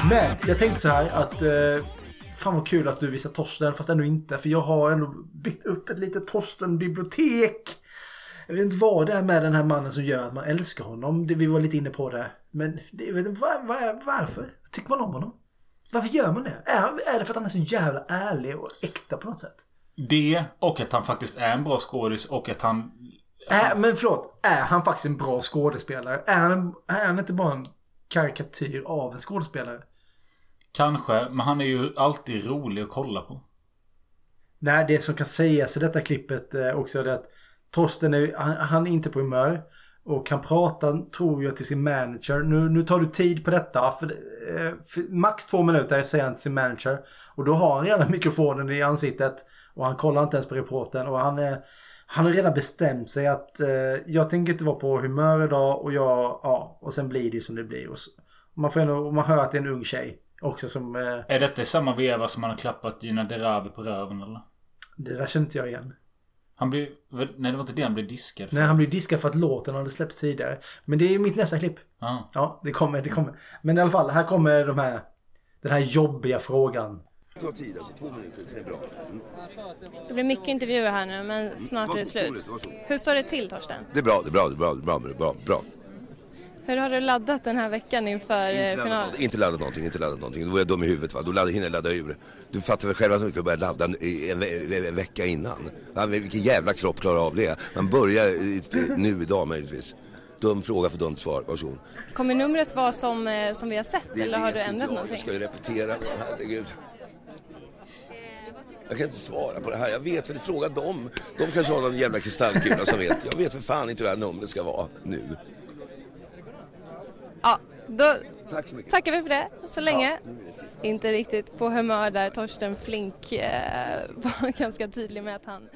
Men jag tänkte så här att eh, Fan vad kul att du visar Torsten fast ändå inte. För jag har ändå byggt upp ett litet Torsten-bibliotek. Jag vet inte vad det är med den här mannen som gör att man älskar honom. Det, vi var lite inne på det. Men det, vet var, var, varför tycker man om honom? Varför gör man det? Är, är det för att han är så jävla ärlig och äkta på något sätt? Det och att han faktiskt är en bra skådis och att han... Är, men förlåt, är han faktiskt en bra skådespelare? Är han, är han inte bara en karikatyr av en skådespelare? Kanske, men han är ju alltid rolig att kolla på. Nej, det som kan sägas i detta klippet eh, också är att Torsten är, han, han är inte på humör. Och kan prata, tror jag, till sin manager. Nu, nu tar du tid på detta. För, eh, för max två minuter säger han till sin manager. Och då har han redan mikrofonen i ansiktet. Och han kollar inte ens på reporten. Och han är... Han har redan bestämt sig att eh, jag tänker inte vara på humör idag och jag, ja, och sen blir det ju som det blir. Och så, och man, får ändå, och man hör att det är en ung tjej också som... Eh, Är detta i samma veva som han har klappat Gina Dirawi på röven eller? det där känner inte jag igen. Han blir... Nej, det var inte det han blev diskad för. Nej, han blev diskad för att låten hade släppts tidigare. Men det är ju mitt nästa klipp. Ja. Ja, det kommer, det kommer. Men i alla fall, här kommer de här, den här jobbiga frågan. Ta tid alltså, två minuter, det är bra. Mm. Det blir mycket intervjuer här nu, men snart är det slut. Hur står det till, Torsten? Det är bra, det är bra, det är bra, det är bra, det är bra, bra. Hur har du laddat den här veckan inför eh, Inte laddat, finalen? inte laddat någonting, inte laddat någonting. Då var jag dum i huvudet va, då laddade, hinner jag ladda ur. Du fattar väl själv att man ska börja ladda en, ve- en vecka innan. Va, vilken jävla kropp klarar av det? Man börjar i- nu idag möjligtvis. Dum fråga för dumt svar, varsågod. Kommer numret vara som, eh, som vi har sett Det eller har du inte ändrat jag. någonting? Jag ska ju repetera, herregud. Jag kan inte svara på det här. Jag vet väl, fråga dem. De kanske har någon jävla kristallkula som vet. Jag vet för fan inte hur det här numret ska vara nu. Ja, då Tack så mycket. tackar vi för det så länge. Inte riktigt på humör där Torsten Flink eh, <laughs> var ganska tydlig med att han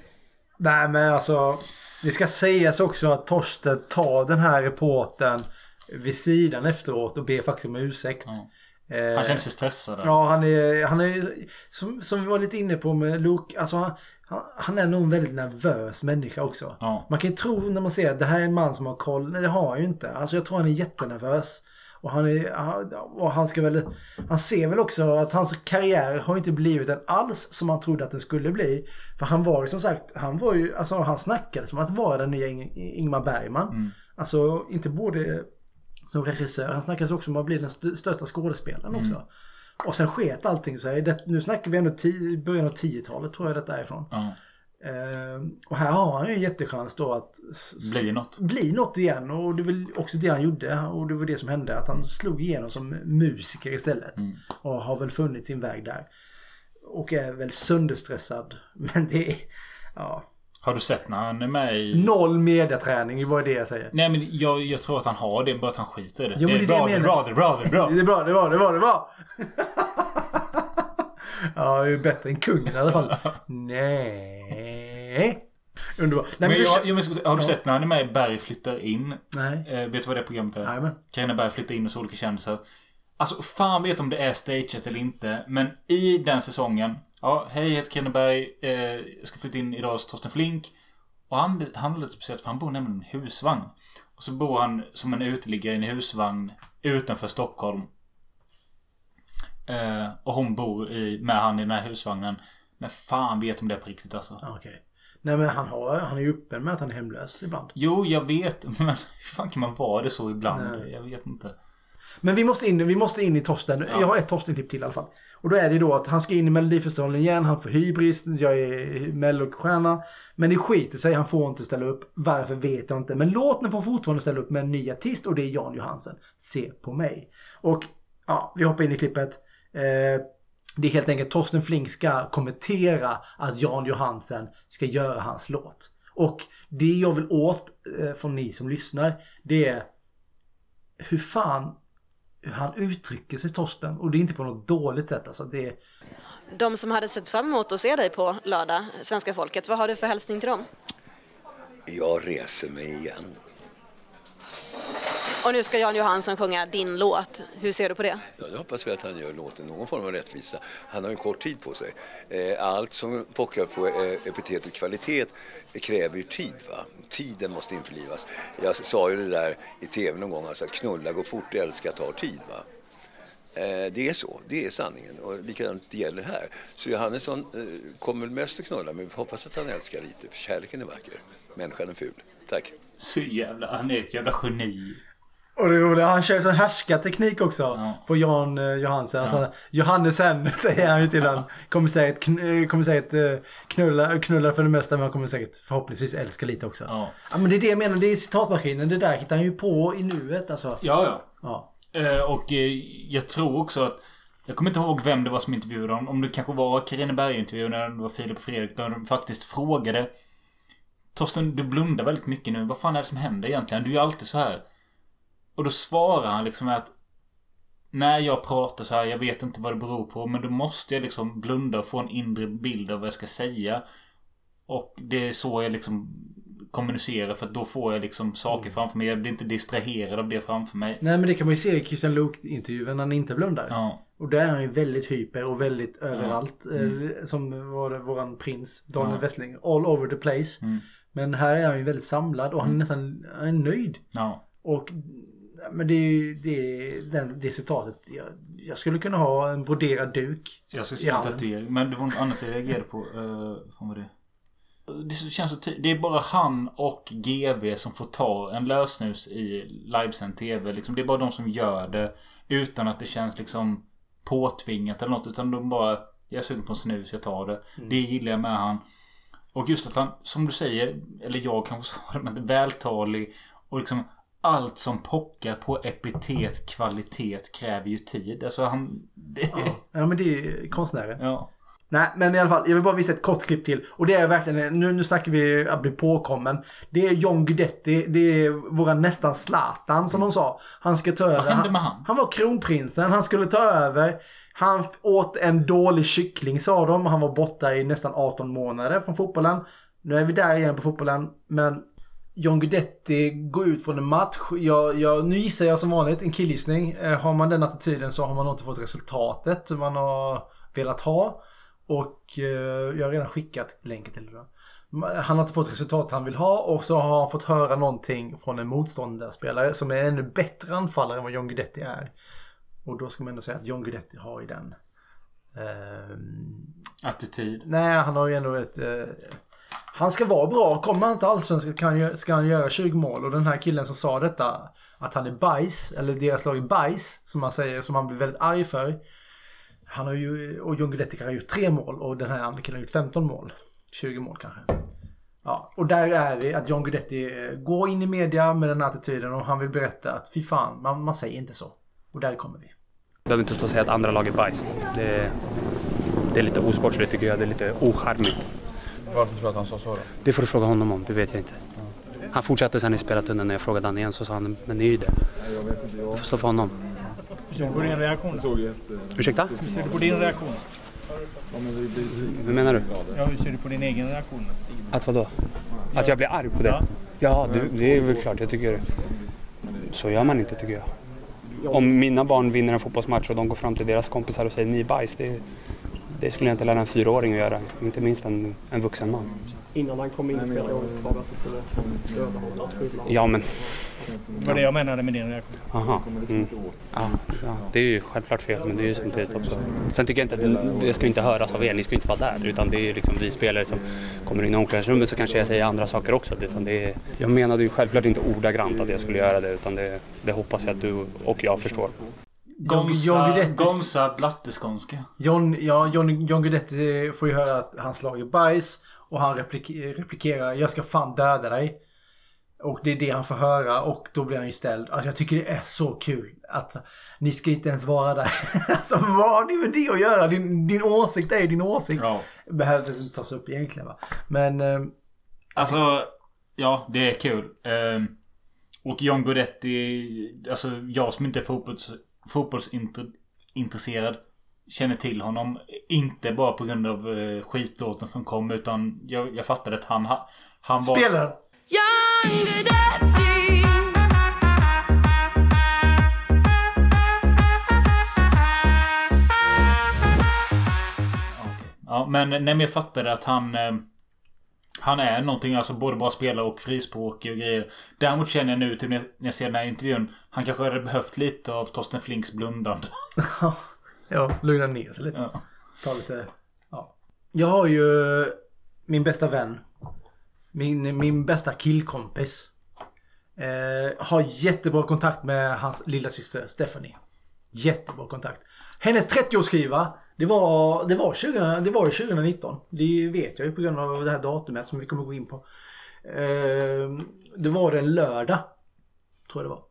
Nej, men alltså. Det ska sägas också att Torsten tar den här reporten vid sidan efteråt och ber faktiskt om ursäkt. Eh, Han känner sig stressad. där. Ja, han är, han är som, som vi var lite inne på med Luke, alltså han, han, är nog en väldigt nervös människa också. Ja. Man kan ju tro när man ser att det här är en man som har koll, nej det har han ju inte. Alltså jag tror han är jättenervös. Och han är, och han ska väl, han ser väl också att hans karriär har inte blivit den alls som han trodde att den skulle bli. För han var ju som sagt, han var ju, alltså han snackade som att vara den nya Ing- Ingmar Bergman. Mm. Alltså inte både som regissör, han snackade också om att bli den st- största skådespelaren Mm. också. Och sen sket allting sig. Det, nu snackar vi ändå ti, början av 10-talet tror jag detta är ifrån. Ja. Ehm, och här har han ju en jättechans då att Bli något. bli något igen. Och det var också det han gjorde. Och det var det som hände. Att han slog igenom som musiker istället. Mm. Och har väl funnit sin väg där. Och är väl sönderstressad. <laughs> Men det är... Ja. Har du sett när han är med i... Noll mediaträning, vad är det jag säger? Nej men jag, jag tror att han har det, bara att han skiter i det. Jo, det men är det är bra, det är bra, det är bra, det är bra. Det är bra, det var, det var, det var. ja, det är ju bättre än kungen i alla fall. Nej. Underbart. Nej, Men du- jag, jag, men, har du sett när han är med i Berg flyttar in? Nej. Eh, vet du vad det programmet är? Jajamän. Carina Berg flyttar in hos olika kändisar. Alltså fan vet om det är stageat eller inte. Men i den säsongen Ja, hej, jag heter Kenneberg. Eh, jag ska flytta in idag hos Torsten Flink. Och han, han är lite speciellt för han bor nämligen i en husvagn. Och så bor han som en uteliggare i en husvagn utanför Stockholm. Eh, och hon bor i, med han i den här husvagnen. Men fan vet om det är på riktigt alltså. Ja, Okej. Nej men han, har, han är ju öppen med att han är hemlös ibland. Jo, jag vet. <laughs> Men hur fan kan man vara det så ibland? Nej. Jag vet inte. Men vi måste in, vi måste in i Torsten. Jag har ett Torsten-tipp till i alla fall. Och då är det då att han ska in i Melodifestivalen igen. Han får hybris. Jag är mellostjärna. Men det skiter sig. Han får inte ställa upp. Varför vet jag inte. Men låten får fortfarande ställa upp med en ny artist och det är Jan Johansen. Se på mig. Och ja, vi hoppar in i klippet. Eh, det är helt enkelt Torsten Flink ska kommentera att Jan Johansen ska göra hans låt. Och det jag vill åt eh, från ni som lyssnar, det är hur fan hur han uttrycker sig Torsten. Och det är inte på något dåligt sätt alltså. Det är, De som hade sett fram emot att se dig på lördag, svenska folket, vad har du för hälsning till dem? Jag reser mig igen. Och nu ska Jan Johansson sjunga din låt. Hur ser du på det? Ja, det hoppas vi att han gör låten någon form av rättvisa. Han har en kort tid på sig. Eh, Allt som pockar på eh, epitetet kvalitet kräver ju tid. Va? Tiden måste införlivas. Jag sa ju det där i tv någon gång, alltså att knulla går fort, älska tar tid. Va? Eh, Det är så, det är sanningen och likadant gäller här. Så Johannesson kommer väl mest att knulla men vi hoppas att han älskar lite för kärleken är vacker, människan är ful. Tack. Så jävla... Han är ett jävla geni. Och det roliga, han kör ju sån härskarteknik också på Jan eh, Johansen. Ja. han, Johannesen <laughs> säger han ju till honom. Kommer säkert, kn- kommer säkert eh, knulla, knulla för det mesta men han kommer säkert förhoppningsvis älska lite också. Ja. Ja men det är det jag menar, det är citatmaskinen. Det där hittar han ju på i nuet alltså. Ja, ja. Ja. Eh, och eh, jag tror också att... Jag kommer inte ihåg vem det var som intervjuade honom. Om det kanske var Carina Berg-intervjun eller det var Filip och Fredrik. Där de faktiskt frågade Torsten, du blundar väldigt mycket nu. Vad fan är det som händer egentligen? Du är ju alltid så här. Och då svarar han liksom att när jag pratar så här, jag vet inte vad det beror på, men då måste jag liksom blunda och få en inre bild av vad jag ska säga. Och det är så jag liksom kommunicerar, för att då får jag liksom saker framför mig. Jag blir inte distraherad av det framför mig. Nej men det kan man ju se i Christian Luuk-intervjun när han inte blundar. Ja. Och där är han ju väldigt hyper och väldigt överallt. Mm. Eh, Som var det, våran prins Daniel Ja. Westling. All over the place. Mm. Men här är han ju väldigt samlad och han är nästan han är nöjd. Ja. Och men det är ju det, den, det citatet. Jag, jag skulle kunna ha en broderad duk. Jag ska i skriva en tatuering. Men det var något annat jag reagerade på. Uh, fan vad det det känns så Det är bara han och GV som får ta en lösnus i livesänd TV. Liksom, det är bara de som gör det. Utan att det känns liksom påtvingat eller något. Utan de bara... Jag är sugen på en snus, jag tar det. Mm. Det gillar jag med han. Och just att han, som du säger, eller jag kanske sa det, men vältalig. Och liksom allt som pockar på epitet, kvalitet kräver ju tid. Alltså han... Det, Ja men det är konstnären. Ja. Nej men i alla fall, jag vill bara visa ett kort klipp till. Och det är verkligen, nu, nu snackar vi att bli påkommen. Det är John Guidetti, det är våran nästan Zlatan som de sa. Han ska ta över. hände med han? Han var kronprinsen, han skulle ta över. Han åt en dålig kyckling sa de. Han var borta i nästan 18 månader från fotbollen. Nu är vi där igen på fotbollen. Men John Guidetti går ut från en match. Jag, jag, nu gissar jag som vanligt en killgissning. Eh, Har man den attityden så har man nog inte fått resultatet man har velat ha. Och eh, jag har redan skickat länken till det. Han har inte fått resultat han vill ha och så har han fått höra någonting från en motståndarspelare som är en ännu bättre anfallare än vad John Guidetti är. Och då ska man ändå säga att John Guidetti har ju den... ehm, Attityd. Nej, han har ju ändå ett... Eh, han ska vara bra. Kommer han inte allsvenskan ska han, ska han göra 20 mål. Och den här killen som sa detta, att han är bajs, eller deras lag är bajs, som man säger, som han blir väldigt arg för. Han har ju, och John Guidetti har gjort tre mål och den här andra killen har gjort 15 mål. 20 mål kanske. Ja, och där är vi att John Guidetti går in i media med den här attityden och han vill berätta att fy fan, man, man säger inte så. Och där kommer vi. behöver inte stå och säga att andra lag är bajs. Det det är lite osportsligt tycker jag. Det är lite ocharmigt. Varför tror du att han sa så då? Det får du fråga honom om, det vet jag inte. Han fortsatte sen i spelartunneln när jag frågade han igen så sa han, men ni är ju det. Det får stå för honom. Hur ser du på din reaktion? Ursäkta? Hur ser du på din reaktion? Hur menar du? Ja, hur ser du på din egen reaktion? Att vadå? Att jag blir arg på det? Ja, det, det är väl klart. Jag tycker... Så gör man inte tycker jag. Om mina barn vinner en fotbollsmatch och de går fram till deras kompisar och säger ni är bajs. Det, det skulle jag inte lära en fyraåring att göra. Inte minst en, en vuxen man. Innan han kom in i spelargången så sa du att du skulle döda honom. Ja, men... Det var det jag menade med din reaktion. Aha. Mm. Ja, ja, det är ju självklart fel, men det är ju samtidigt också... Sen tycker jag inte att det, det ska inte höras av er, ni ska inte vara där. Utan det är ju liksom vi spelare som kommer in i omklädningsrummet så kanske jag säger andra saker också. Utan det är, jag menade ju självklart inte ordagrant att jag skulle göra det, utan det, det hoppas jag att du och jag förstår. John Guidetti- Gonza Blatteskånska. John, ja, John, John Guidetti får ju höra att hans lag är bajs. Och han replik, replikerar jag ska fan döda dig. Och det är det han får höra och då blir han ju ställd. Alltså jag tycker det är så kul att ni ska inte ens vara där. <laughs> alltså vad har ni med det att göra? Din, din åsikt är din åsikt. Ja. Behövdes inte tas upp egentligen va. Men... Eh, Alltså, ja, det är kul. Ehm, och John Guidetti, alltså jag som inte är fotbolls, fotbollsintresserad känner till honom. Inte bara på grund av eh, skitlåten som kom utan jag, jag fattade att han, ha- han var... Spela! Ja, men nej, men jag fattade att han... Han är någonting, alltså både bra spelare och frispråkig och grejer. Däremot känner jag nu till när jag- ser den här intervjun. Han kanske hade behövt lite av Torsten Flinks blundande. <laughs> Ja, lugna ner sig lite. Ta lite... Ja. Jag har ju min bästa vän. Min, min bästa killkompis. Eh, har jättebra kontakt med hans lilla syster Stephanie. Jättebra kontakt. Hennes 30-årsskiva. Det var, det, var 20, det var ju 2019. Det vet jag ju på grund av det här datumet som vi kommer gå in på. Ehm, det var en lördag. Tror jag det var.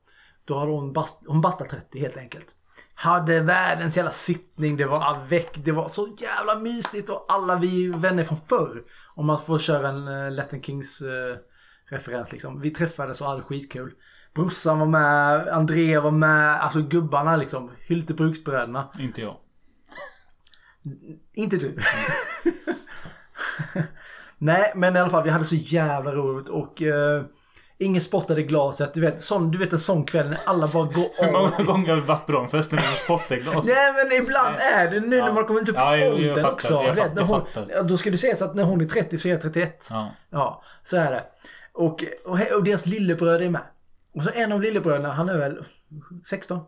Då hade hon, bast, hon bastat 30 helt enkelt. Hade världens jävla sittning. Det var avec. Det var så jävla mysigt och alla vi vänner från förr. Om man får köra en uh, Latin Kings eh, referens liksom. Vi träffades och hade skitkul. Brorsan var med, André var med, alltså gubbarna liksom. Hyltebruksbröderna. Inte jag. Inte du. Nej, men i alla fall vi hade så jävla roligt och uh, ingen spottade i glaset. Du vet, sån, du vet en sån kväll när alla bara går <laughs> Hur många gånger har vi varit på de festerna när vi spottar i glas? Nej men ibland är det nu när man kommer upp Ja, i åldern också. jag vet, fattar, när jag hon, ja, då ska det sägas att när hon är 30 så är jag 31. Ja. Ja, så är det. Och, och, och deras lillebröder är med. Och så en av lillebröderna, han är väl 16.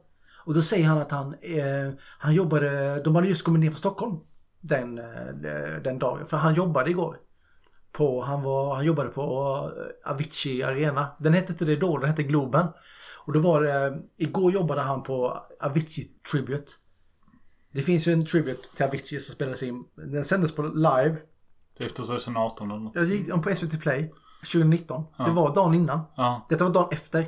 Och då säger han att han, eh, han jobbade, de hade just kommit ner från Stockholm den, eh, den dagen. För han jobbade igår. På, han, var, han jobbade på eh, Avicii Arena. Den hette inte det då, den hette Globen. Och då var det, igår jobbade han på Avicii Tribute. Det finns ju en tribute till Avicii som spelades in. Den sändes på live. Typ 2018 eller något. Jag gick på SVT Play 2019. Ja. Det var dagen innan. Ja. Detta var dagen efter.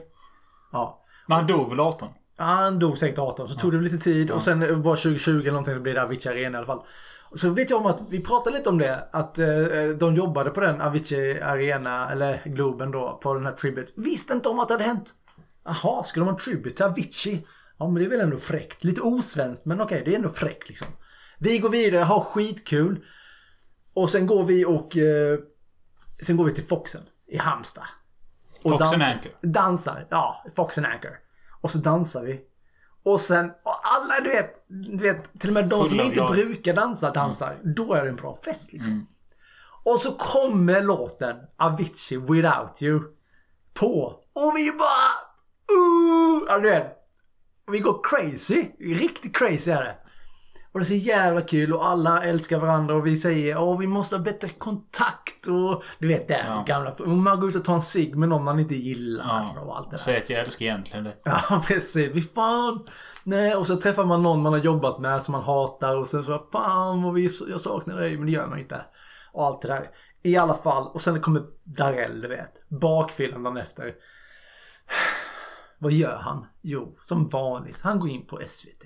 Ja. Men han dog väl 18? Ja, Han dog säkert 18, så tog det lite tid och sen var 2020 eller någonting så blev det Avicii Arena i alla fall. Så vet jag om att vi pratade lite om det, att eh, de jobbade på den Avicii Arena, eller Globen då, på den här Tribute. Visste inte om att det hade hänt. Jaha, ska de ha en Tribute till Avicii? Ja, men det är väl ändå fräckt. Lite osvenskt, men okej, det är ändå fräckt liksom. Vi går vidare, har skitkul. Och sen går vi och... Eh, sen går vi till Foxen i Halmstad. Och Fox and dansar- Anchor. Dansar, ja. Fox and Anchor. Och så dansar vi. Och sen, och alla du vet, du vet, till och med de som inte av- brukar dansa dansar. Då är det en bra fest liksom. Och så kommer låten Avicii Without You på. Och vi bara... Uh, ja, du vet. Vi går crazy. Riktigt crazy är det. Och det är så jävla kul och alla älskar varandra och vi säger att vi måste ha bättre kontakt och du vet det Ja. gamla. Man går ut och tar en cigg med någon man inte gillar och allt det där. Säg att jag älskar egentligen det. Ja, <laughs> precis. Vi fan. Nej, och så träffar man någon man har jobbat med som man hatar och sen så fan vad vi, jag saknar dig, men det gör man inte. Och allt det där. I alla fall, och sen kommer Darell, du vet. Bakfyllan dagen efter. <sighs> Vad gör han? Jo, som vanligt. Han går in på SVT.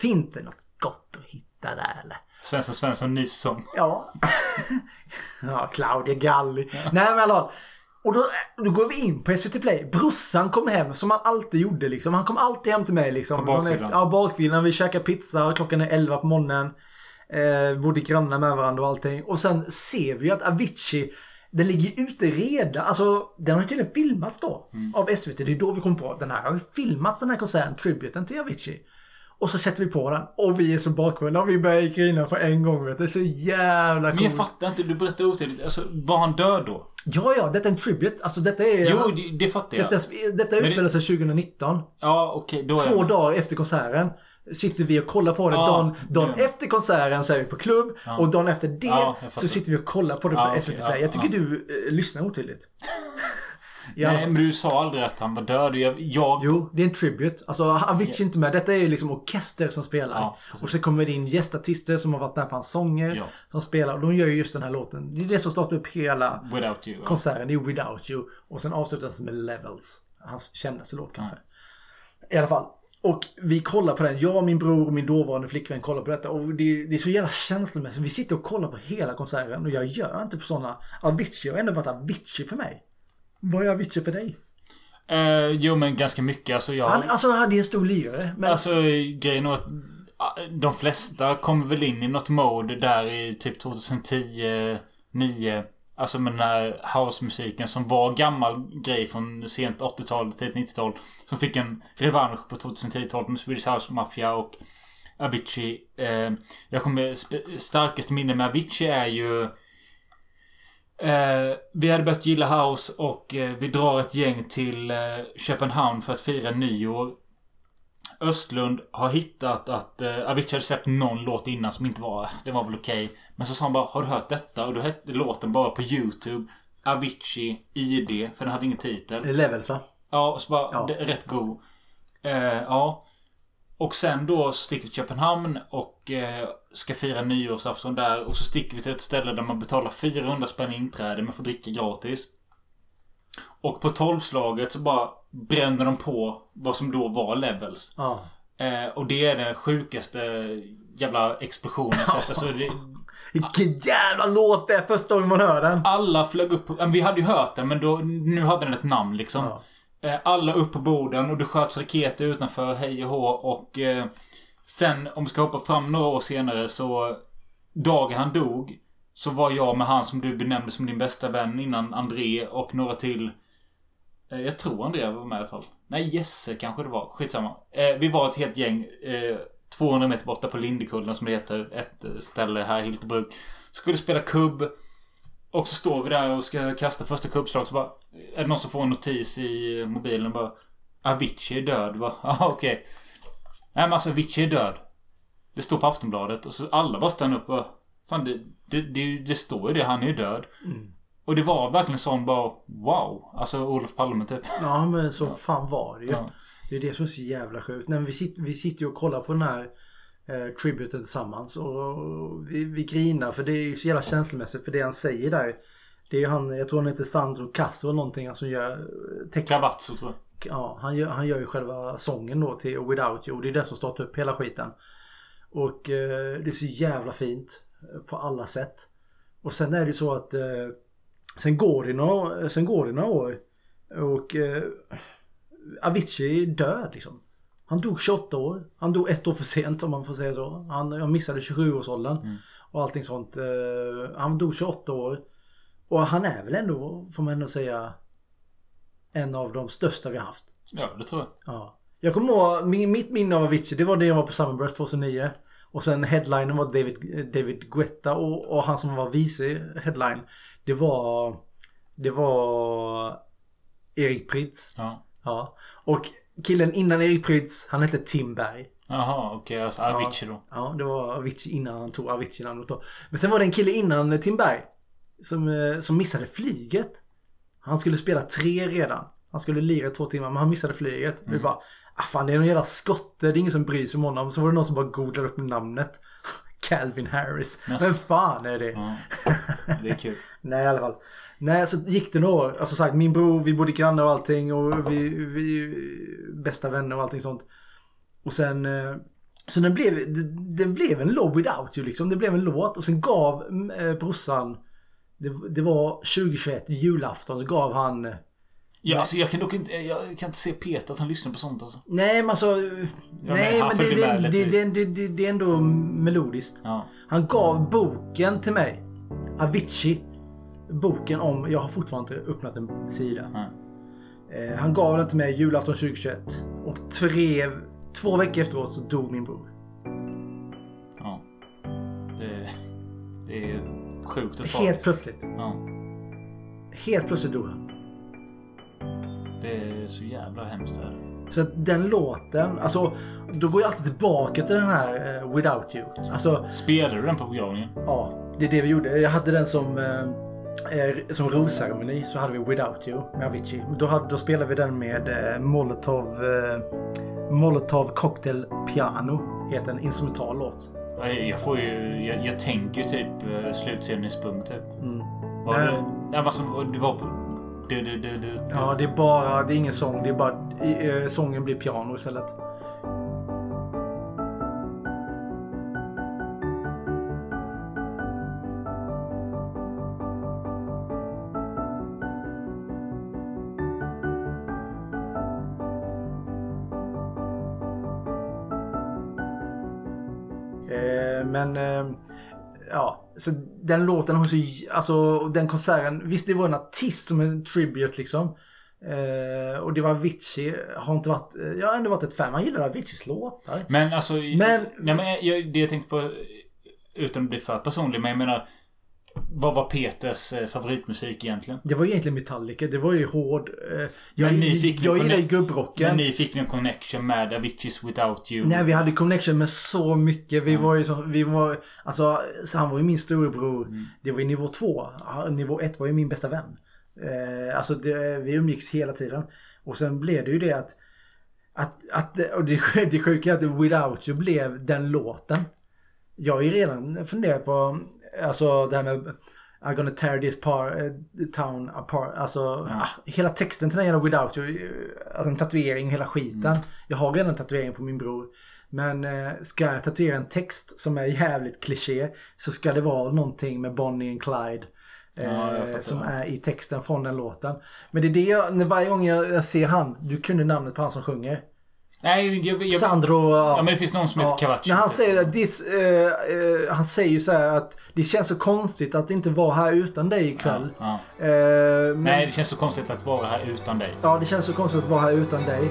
Finns det något gott att hitta där eller? Svensson Svensson säsong. Ja. <laughs> ja, Claudia Galli. Nej men alla. Och då, då går vi in på SVT Play. Brorsan kom hem som han alltid gjorde liksom. Han kom alltid hem till mig liksom. På bakfyllan? Ja, bakfyllan. Vi käkar pizza. Klockan är 11 på morgonen. Eh, bodde grannar med varandra och allting. Och sen ser vi att Avicii den ligger ute redan. Alltså den har ju tydligen filmats då. Av SVT. Det är då vi kom på den här har ju filmats den här konserten. Tributen till Avicii. Och så sätter vi på den. Och vi är så bakvända och vi börjar grina på en gång. Vet du. Det är så jävla Men jag fattar inte, du berättar otydligt. Alltså, var han död då? Ja, ja, detta är en tribute. Alltså detta är... Jo, det, det fattar jag. Detta, detta utspelar sig 2019. Ja, okej, då är Två jag- dagar efter konserten. Sitter vi och kollar på det. Ja, dagen dagen ja. efter konserten så är vi på klubb. Ja. Och dagen efter det så sitter vi och kollar på det på SVT Play. Jag tycker du eh, lyssnar otydligt. <laughs> Ja. Nej, men du sa aldrig att han var död. Jag... jag... Jo, det är en tribute. Alltså Avicii är inte med. Detta är ju liksom orkester som spelar. Ja, och så kommer det in gästartister som har varit med på hans sånger. Ja. Som spelar. Och de gör ju just den här låten. Det är det som startar upp hela Without you. konserten. Det är Without You. Och sen avslutas med Levels. Hans kändaste låt kanske. I alla fall. Och vi kollar på den. Jag, min bror och min dåvarande flickvän kollar på detta. Och det, det är så jävla känslomässigt. Vi sitter och kollar på hela konserten. Och jag gör inte på sådana. Avicii har ändå varit Avicii för mig. Vad är Avicii för dig? Eh, jo, men ganska mycket. Alltså, jag... Han, alltså han hade en stor lirare. Men... Alltså, grejen är att ah, de flesta kommer väl in i något mode där i typ 2010, 9 Alltså med den här housemusiken som var gammal grej från sent 80-tal till 90-tal. Som fick en revansch på 2010-talet med Swedish House Mafia och Avicii. Eh, jag kommer... Starkaste minne med Avicii är ju... Eh, vi hade börjat gilla house och eh, vi drar ett gäng till eh, Köpenhamn för att fira nyår. Östlund har hittat att eh, Avicii hade släppt någon låt innan som inte var... Det var väl okej. Men så sa han bara Har du hört detta? Och då hette låten bara på YouTube Avicii ID. För den hade ingen titel. Levels va? Ja, och så bara... Ja. Rätt god. Eh, ja. Och sen då så sticker vi till Köpenhamn och eh, ska fira nyårsafton där. Och så sticker vi till ett ställe där man betalar 400 spänn inträde men får dricka gratis. Och på tolvslaget så bara brände de på vad som då var levels. Ja. Eh, och det är den sjukaste jävla explosionen jag sett. Alltså, det, <laughs> Vilken jävla låt det är första gången man hör den. alla flög upp. ja, Vi hade ju hört den men då, nu hade den ett namn liksom. Eh, Eh, alla upp på borden och det sköts raketer utanför, hej och hå. Och eh, sen, om vi ska hoppa fram några år senare så... Dagen han dog så var jag med han som du benämnde som din bästa vän innan, André och några till. Eh, jag tror André var med i alla fall. Nej, Jesse kanske det var. Skitsamma. Eh, vi var ett helt gäng. Eh, 200 meter borta på Lindekullen som det heter. Ett eh, ställe här i Hyltebruk. Skulle spela kubb. Och så står vi där och ska kasta första kubbslag så bara... Är det någon som får en notis i mobilen bara... Avicii är död. Bara, <laughs> Ja, okej. Nej men alltså Avicii är död. Det står på Aftonbladet och så alla bara stannar upp och Fan det, det, det, det står ju det. Han är ju död. Mm. Och det var verkligen sån bara... Wow. Alltså Olof Palme typ. <laughs> Ja men så fan var det ju. Ja. Det är det som är så jävla sjukt. Nej, men vi, sitter, vi sitter ju och kollar på den här eh, tributen tillsammans. Och vi, vi grinar för det är ju så jävla känslomässigt. För det han säger där. Det är ju han, jag tror han heter Sandro Castro eller någonting. Han som gör eh, text. Cavazzo tror jag. Ja, han gör, han gör ju själva sången då till Without You. Det är det som startar upp hela skiten. Och eh, det är så jävla fint. eh, På alla sätt. Och sen är det ju så att eh, sen, går det några, sen går det några år. Och eh, Avicii är död liksom. Han dog 28 år. Han dog ett år för sent om man får säga så. Han, han missade 27-årsåldern. Och allting sånt. Eh, han dog 28 år. Och han är väl ändå, får man ändå säga, en av de största vi har haft. Ja, det tror jag. Ja. Jag kommer ihåg, min, mitt minne av Avicii, det var det jag var på Summerburst 2009. Och sen headlinen var David, David Guetta och, och han som var vice headline. Det var... Det var... Erik Prytz. Ja. Ja. Och killen innan Erik Prytz, han hette Tim Berg. Jaha, okej. alltså Avicii då. Ja, det var Avicii innan han tog Avicii-namnet då. Men sen var det en kille innan Tim Berg. Som, eh, som missade flyget. Han skulle spela tre redan. Han skulle lira två timmar men han missade flyget. Vi Mm. bara, ah fan det är någon jävla skotte. Det är ingen som bryr sig om honom. Så var det någon som bara googlade upp namnet. <laughs> Calvin Harris. Jaså. Vem fan är det? Ja. <laughs> Det är kul. Nej i alla fall. Nej så gick det några år. Alltså sagt min bror, vi bodde grannar och allting och vi, vi bästa vänner och allting sånt. Och sen eh, så den blev, det blev en låt without you liksom. Det blev en låt och sen gav eh, brorsan det, det var 2021, julafton, så gav han eh, Ja, alltså jag kan dock inte... Jag kan inte se Peter att han lyssnar på sånt alltså. Nej men alltså... nej men det, det, det, det, är ändå melodiskt. Han gav boken till mig. Avicii. Boken om... Jag har fortfarande inte öppnat en sida. Eh, han gav den till mig julafton 2021. Och tre, Två veckor efteråt så dog min bror. Ja. Det, det är sjukt och Helt tragiskt. plötsligt. Ja. Helt plötsligt dog han. Det är så jävla hemskt. Här. Så att den låten, alltså då går jag alltid tillbaka till den här eh, Without You. Alltså, Spelade du den på begravningen? ja, det är det vi gjorde. Jag hade den som, eh, eh, som rosceremoni, så hade vi Without You med Avicii. Då, hade, då spelade vi den med eh, Molotov, eh, Molotov Cocktail Piano, heter en instrumental låt. Ja, Jag, får ju... Jag, jag tänker typ uh, slutscenen i Spung typ. Mm. Var Nej. det... Ja, alltså, det var på... Du, du, du, Ja, det är bara, det är ingen sång, det är bara, eh, sången blir piano istället. Men eh, ja, så den låten har så, alltså den konserten, visst det var en artist som en tribute liksom. Eh, och det var Avicii, har inte varit, eh, jag har ändå varit ett fan, man gillar Aviciis låtar. Men alltså... Men- Nej, men jag, det jag tänkte på... Utan att bli för personlig, men jag menar... Vad var Peters eh, favoritmusik egentligen? Det var egentligen Metallica, det var ju hård. Eh, jag Men ni fick jag en gillar ju gubbrocken. Men ni fick en connection med Avicii's Without You. Nej, vi hade connection med så mycket. Vi var ju så, vi var, alltså, så han var ju min storebror. Mm. Det var ju nivå två. Nivå ett var ju min bästa vän. Eh, alltså, det, vi umgicks hela tiden. Och sen blev det ju det att, att, att och det, det sjuka är att Without You blev den låten. Jag har ju redan funderat på, alltså det här med I'm gonna tear this par, eh, town apart. Alltså ah, hela texten till den jävla Without You. eh, Alltså en tatuering och hela skiten. Jag har redan en tatuering på min bror. Men eh, ska jag tatuera en text som är jävligt kliché så ska det vara någonting med Bonnie and Clyde. Ja, Eh, som är i texten från den låten. Men det är det jag, när varje gång jag, jag ser han, du kunde namnet på han som sjunger. Nej, jag... jag Sandro... Ja, men det finns någon som heter Cavaccio. När han säger att this, eh, eh, han säger ju så här att det känns så konstigt att inte vara här utan dig ikväll. Ja. Eh, men, Nej, det känns så konstigt att vara här utan dig. Ja, det känns så konstigt att vara här utan dig.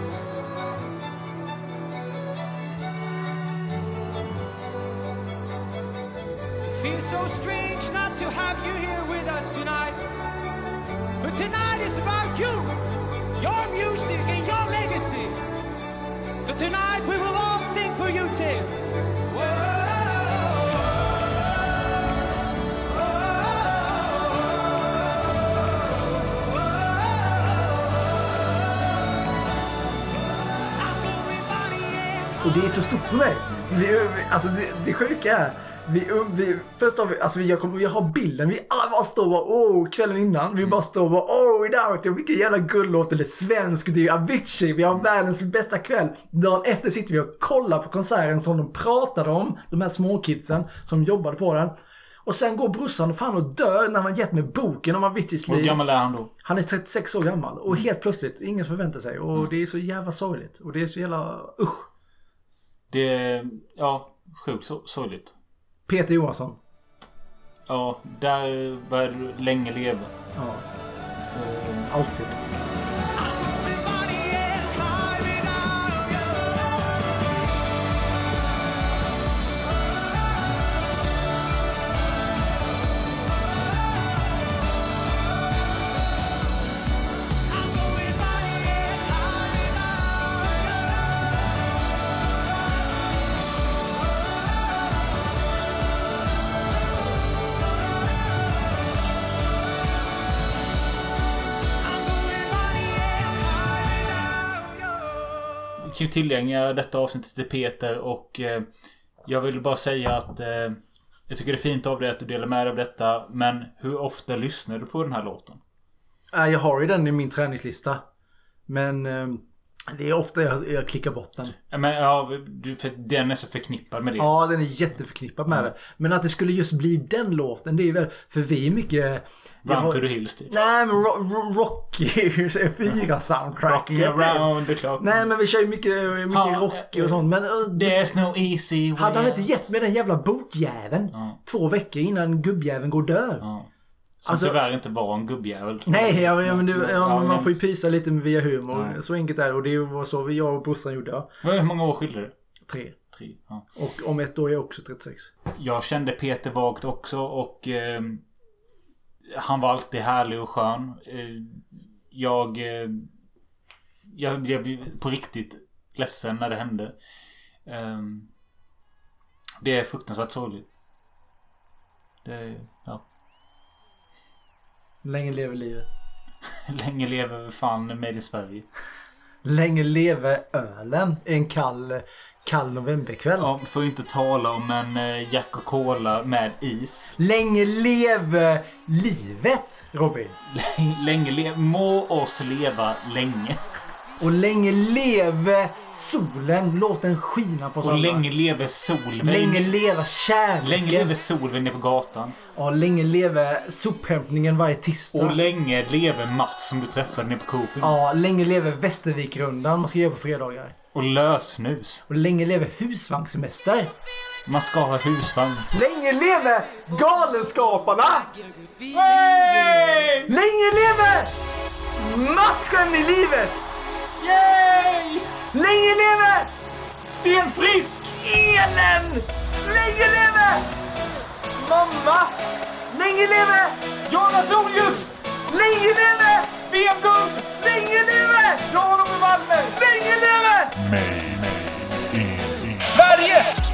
Det är så stort för mig. Vi, alltså det, det sjuka är, vi, um, vi, först har vi, alltså jag, kommer, jag har bilden, vi alla bara står och bara, oh, kvällen innan, vi bara står och bara, without you, vilken jävla guldlåt, eller svensk, det är Avicii, vi har världens bästa kväll. Dagen efter sitter vi och kollar på konserten som de pratade om, de här småkidsen som jobbade på den. Och sen går brorsan fan och dör när han gett mig boken om Aviciis Hur liv. gammal är han då? Han är 36 år gammal och helt plötsligt, ingen förväntar sig. Och det är så jävla sorgligt. Och det är så jävla, usch. Det är... Ja, sjukt sorgligt. Peter Johansson. Ja, där du länge leva. Ja. Alltid. Tillgängliga detta avsnittet till Peter och eh, jag vill bara säga att eh, jag tycker det är fint av dig att du delar med dig av detta. Men hur ofta lyssnar du på den här låten? Äh, jag har ju den i min träningslista. Men eh, det är ofta jag, jag klickar bort den. Ja, Men, ja, för den är så förknippad med det. Ja, den är jätteförknippad med det. Men att det skulle just bli den låten, det är ju väl... För vi är mycket... Run to the hills typ. Nej, men ro, ro, Rocky 4 soundtracket. Rocking around the clock. Nej, men vi kör ju mycket, mycket Ja, Rocky och sånt. Men, eh, There's no easy way hade han inte gett mig den jävla bokjäveln två veckor innan gubbjäveln går och dör? Som Alltså- tyvärr inte var en gubbjävel. Nej, ja, ja, men, du, ja, men man får ju pysa lite via humor. Nej. Så enkelt är det. Och det var så jag och brorsan gjorde. Hur många år skiljer det? Tre. Tre. Ja. Och om ett år är jag också 36. Jag kände Peter vagt också och eh, han var alltid härlig och skön. Eh, jag, eh, jag blev på riktigt ledsen när det hände. Eh, det är fruktansvärt sorgligt. Det, ja. Länge lever livet. <laughs> Länge lever fan med i Sverige. Länge leve ölen. En kall, kall novemberkväll. Ja, får inte tala om en eh, Jack och Cola med is. Länge leve livet, Robin. <laughs> Länge leve... Må oss leva länge. Och länge leve solen. Låt den skina på oss Och alla. länge leve Solveig. Länge leva kärleken. Länge leve Solveig nere på gatan. Ja, länge leve sophämtningen varje tisdag. Och länge leve Mats som du träffade nere på Coop. Ja, länge leve Västervikrundan man ska göra på fredagar. Och lösnus. Och länge leve husvagnssemester. Man ska ha husvagn. Länge leve Galenskaparna! Länge leve matchen i livet! Yay! Länge leve! Sten Frisk! Elen! Länge leve! Mamma! Länge leve! Jan Asonius! Länge leve! VM-guld! Länge leve! Jan-Ove Wallner! Länge leve! Mig. Sverige!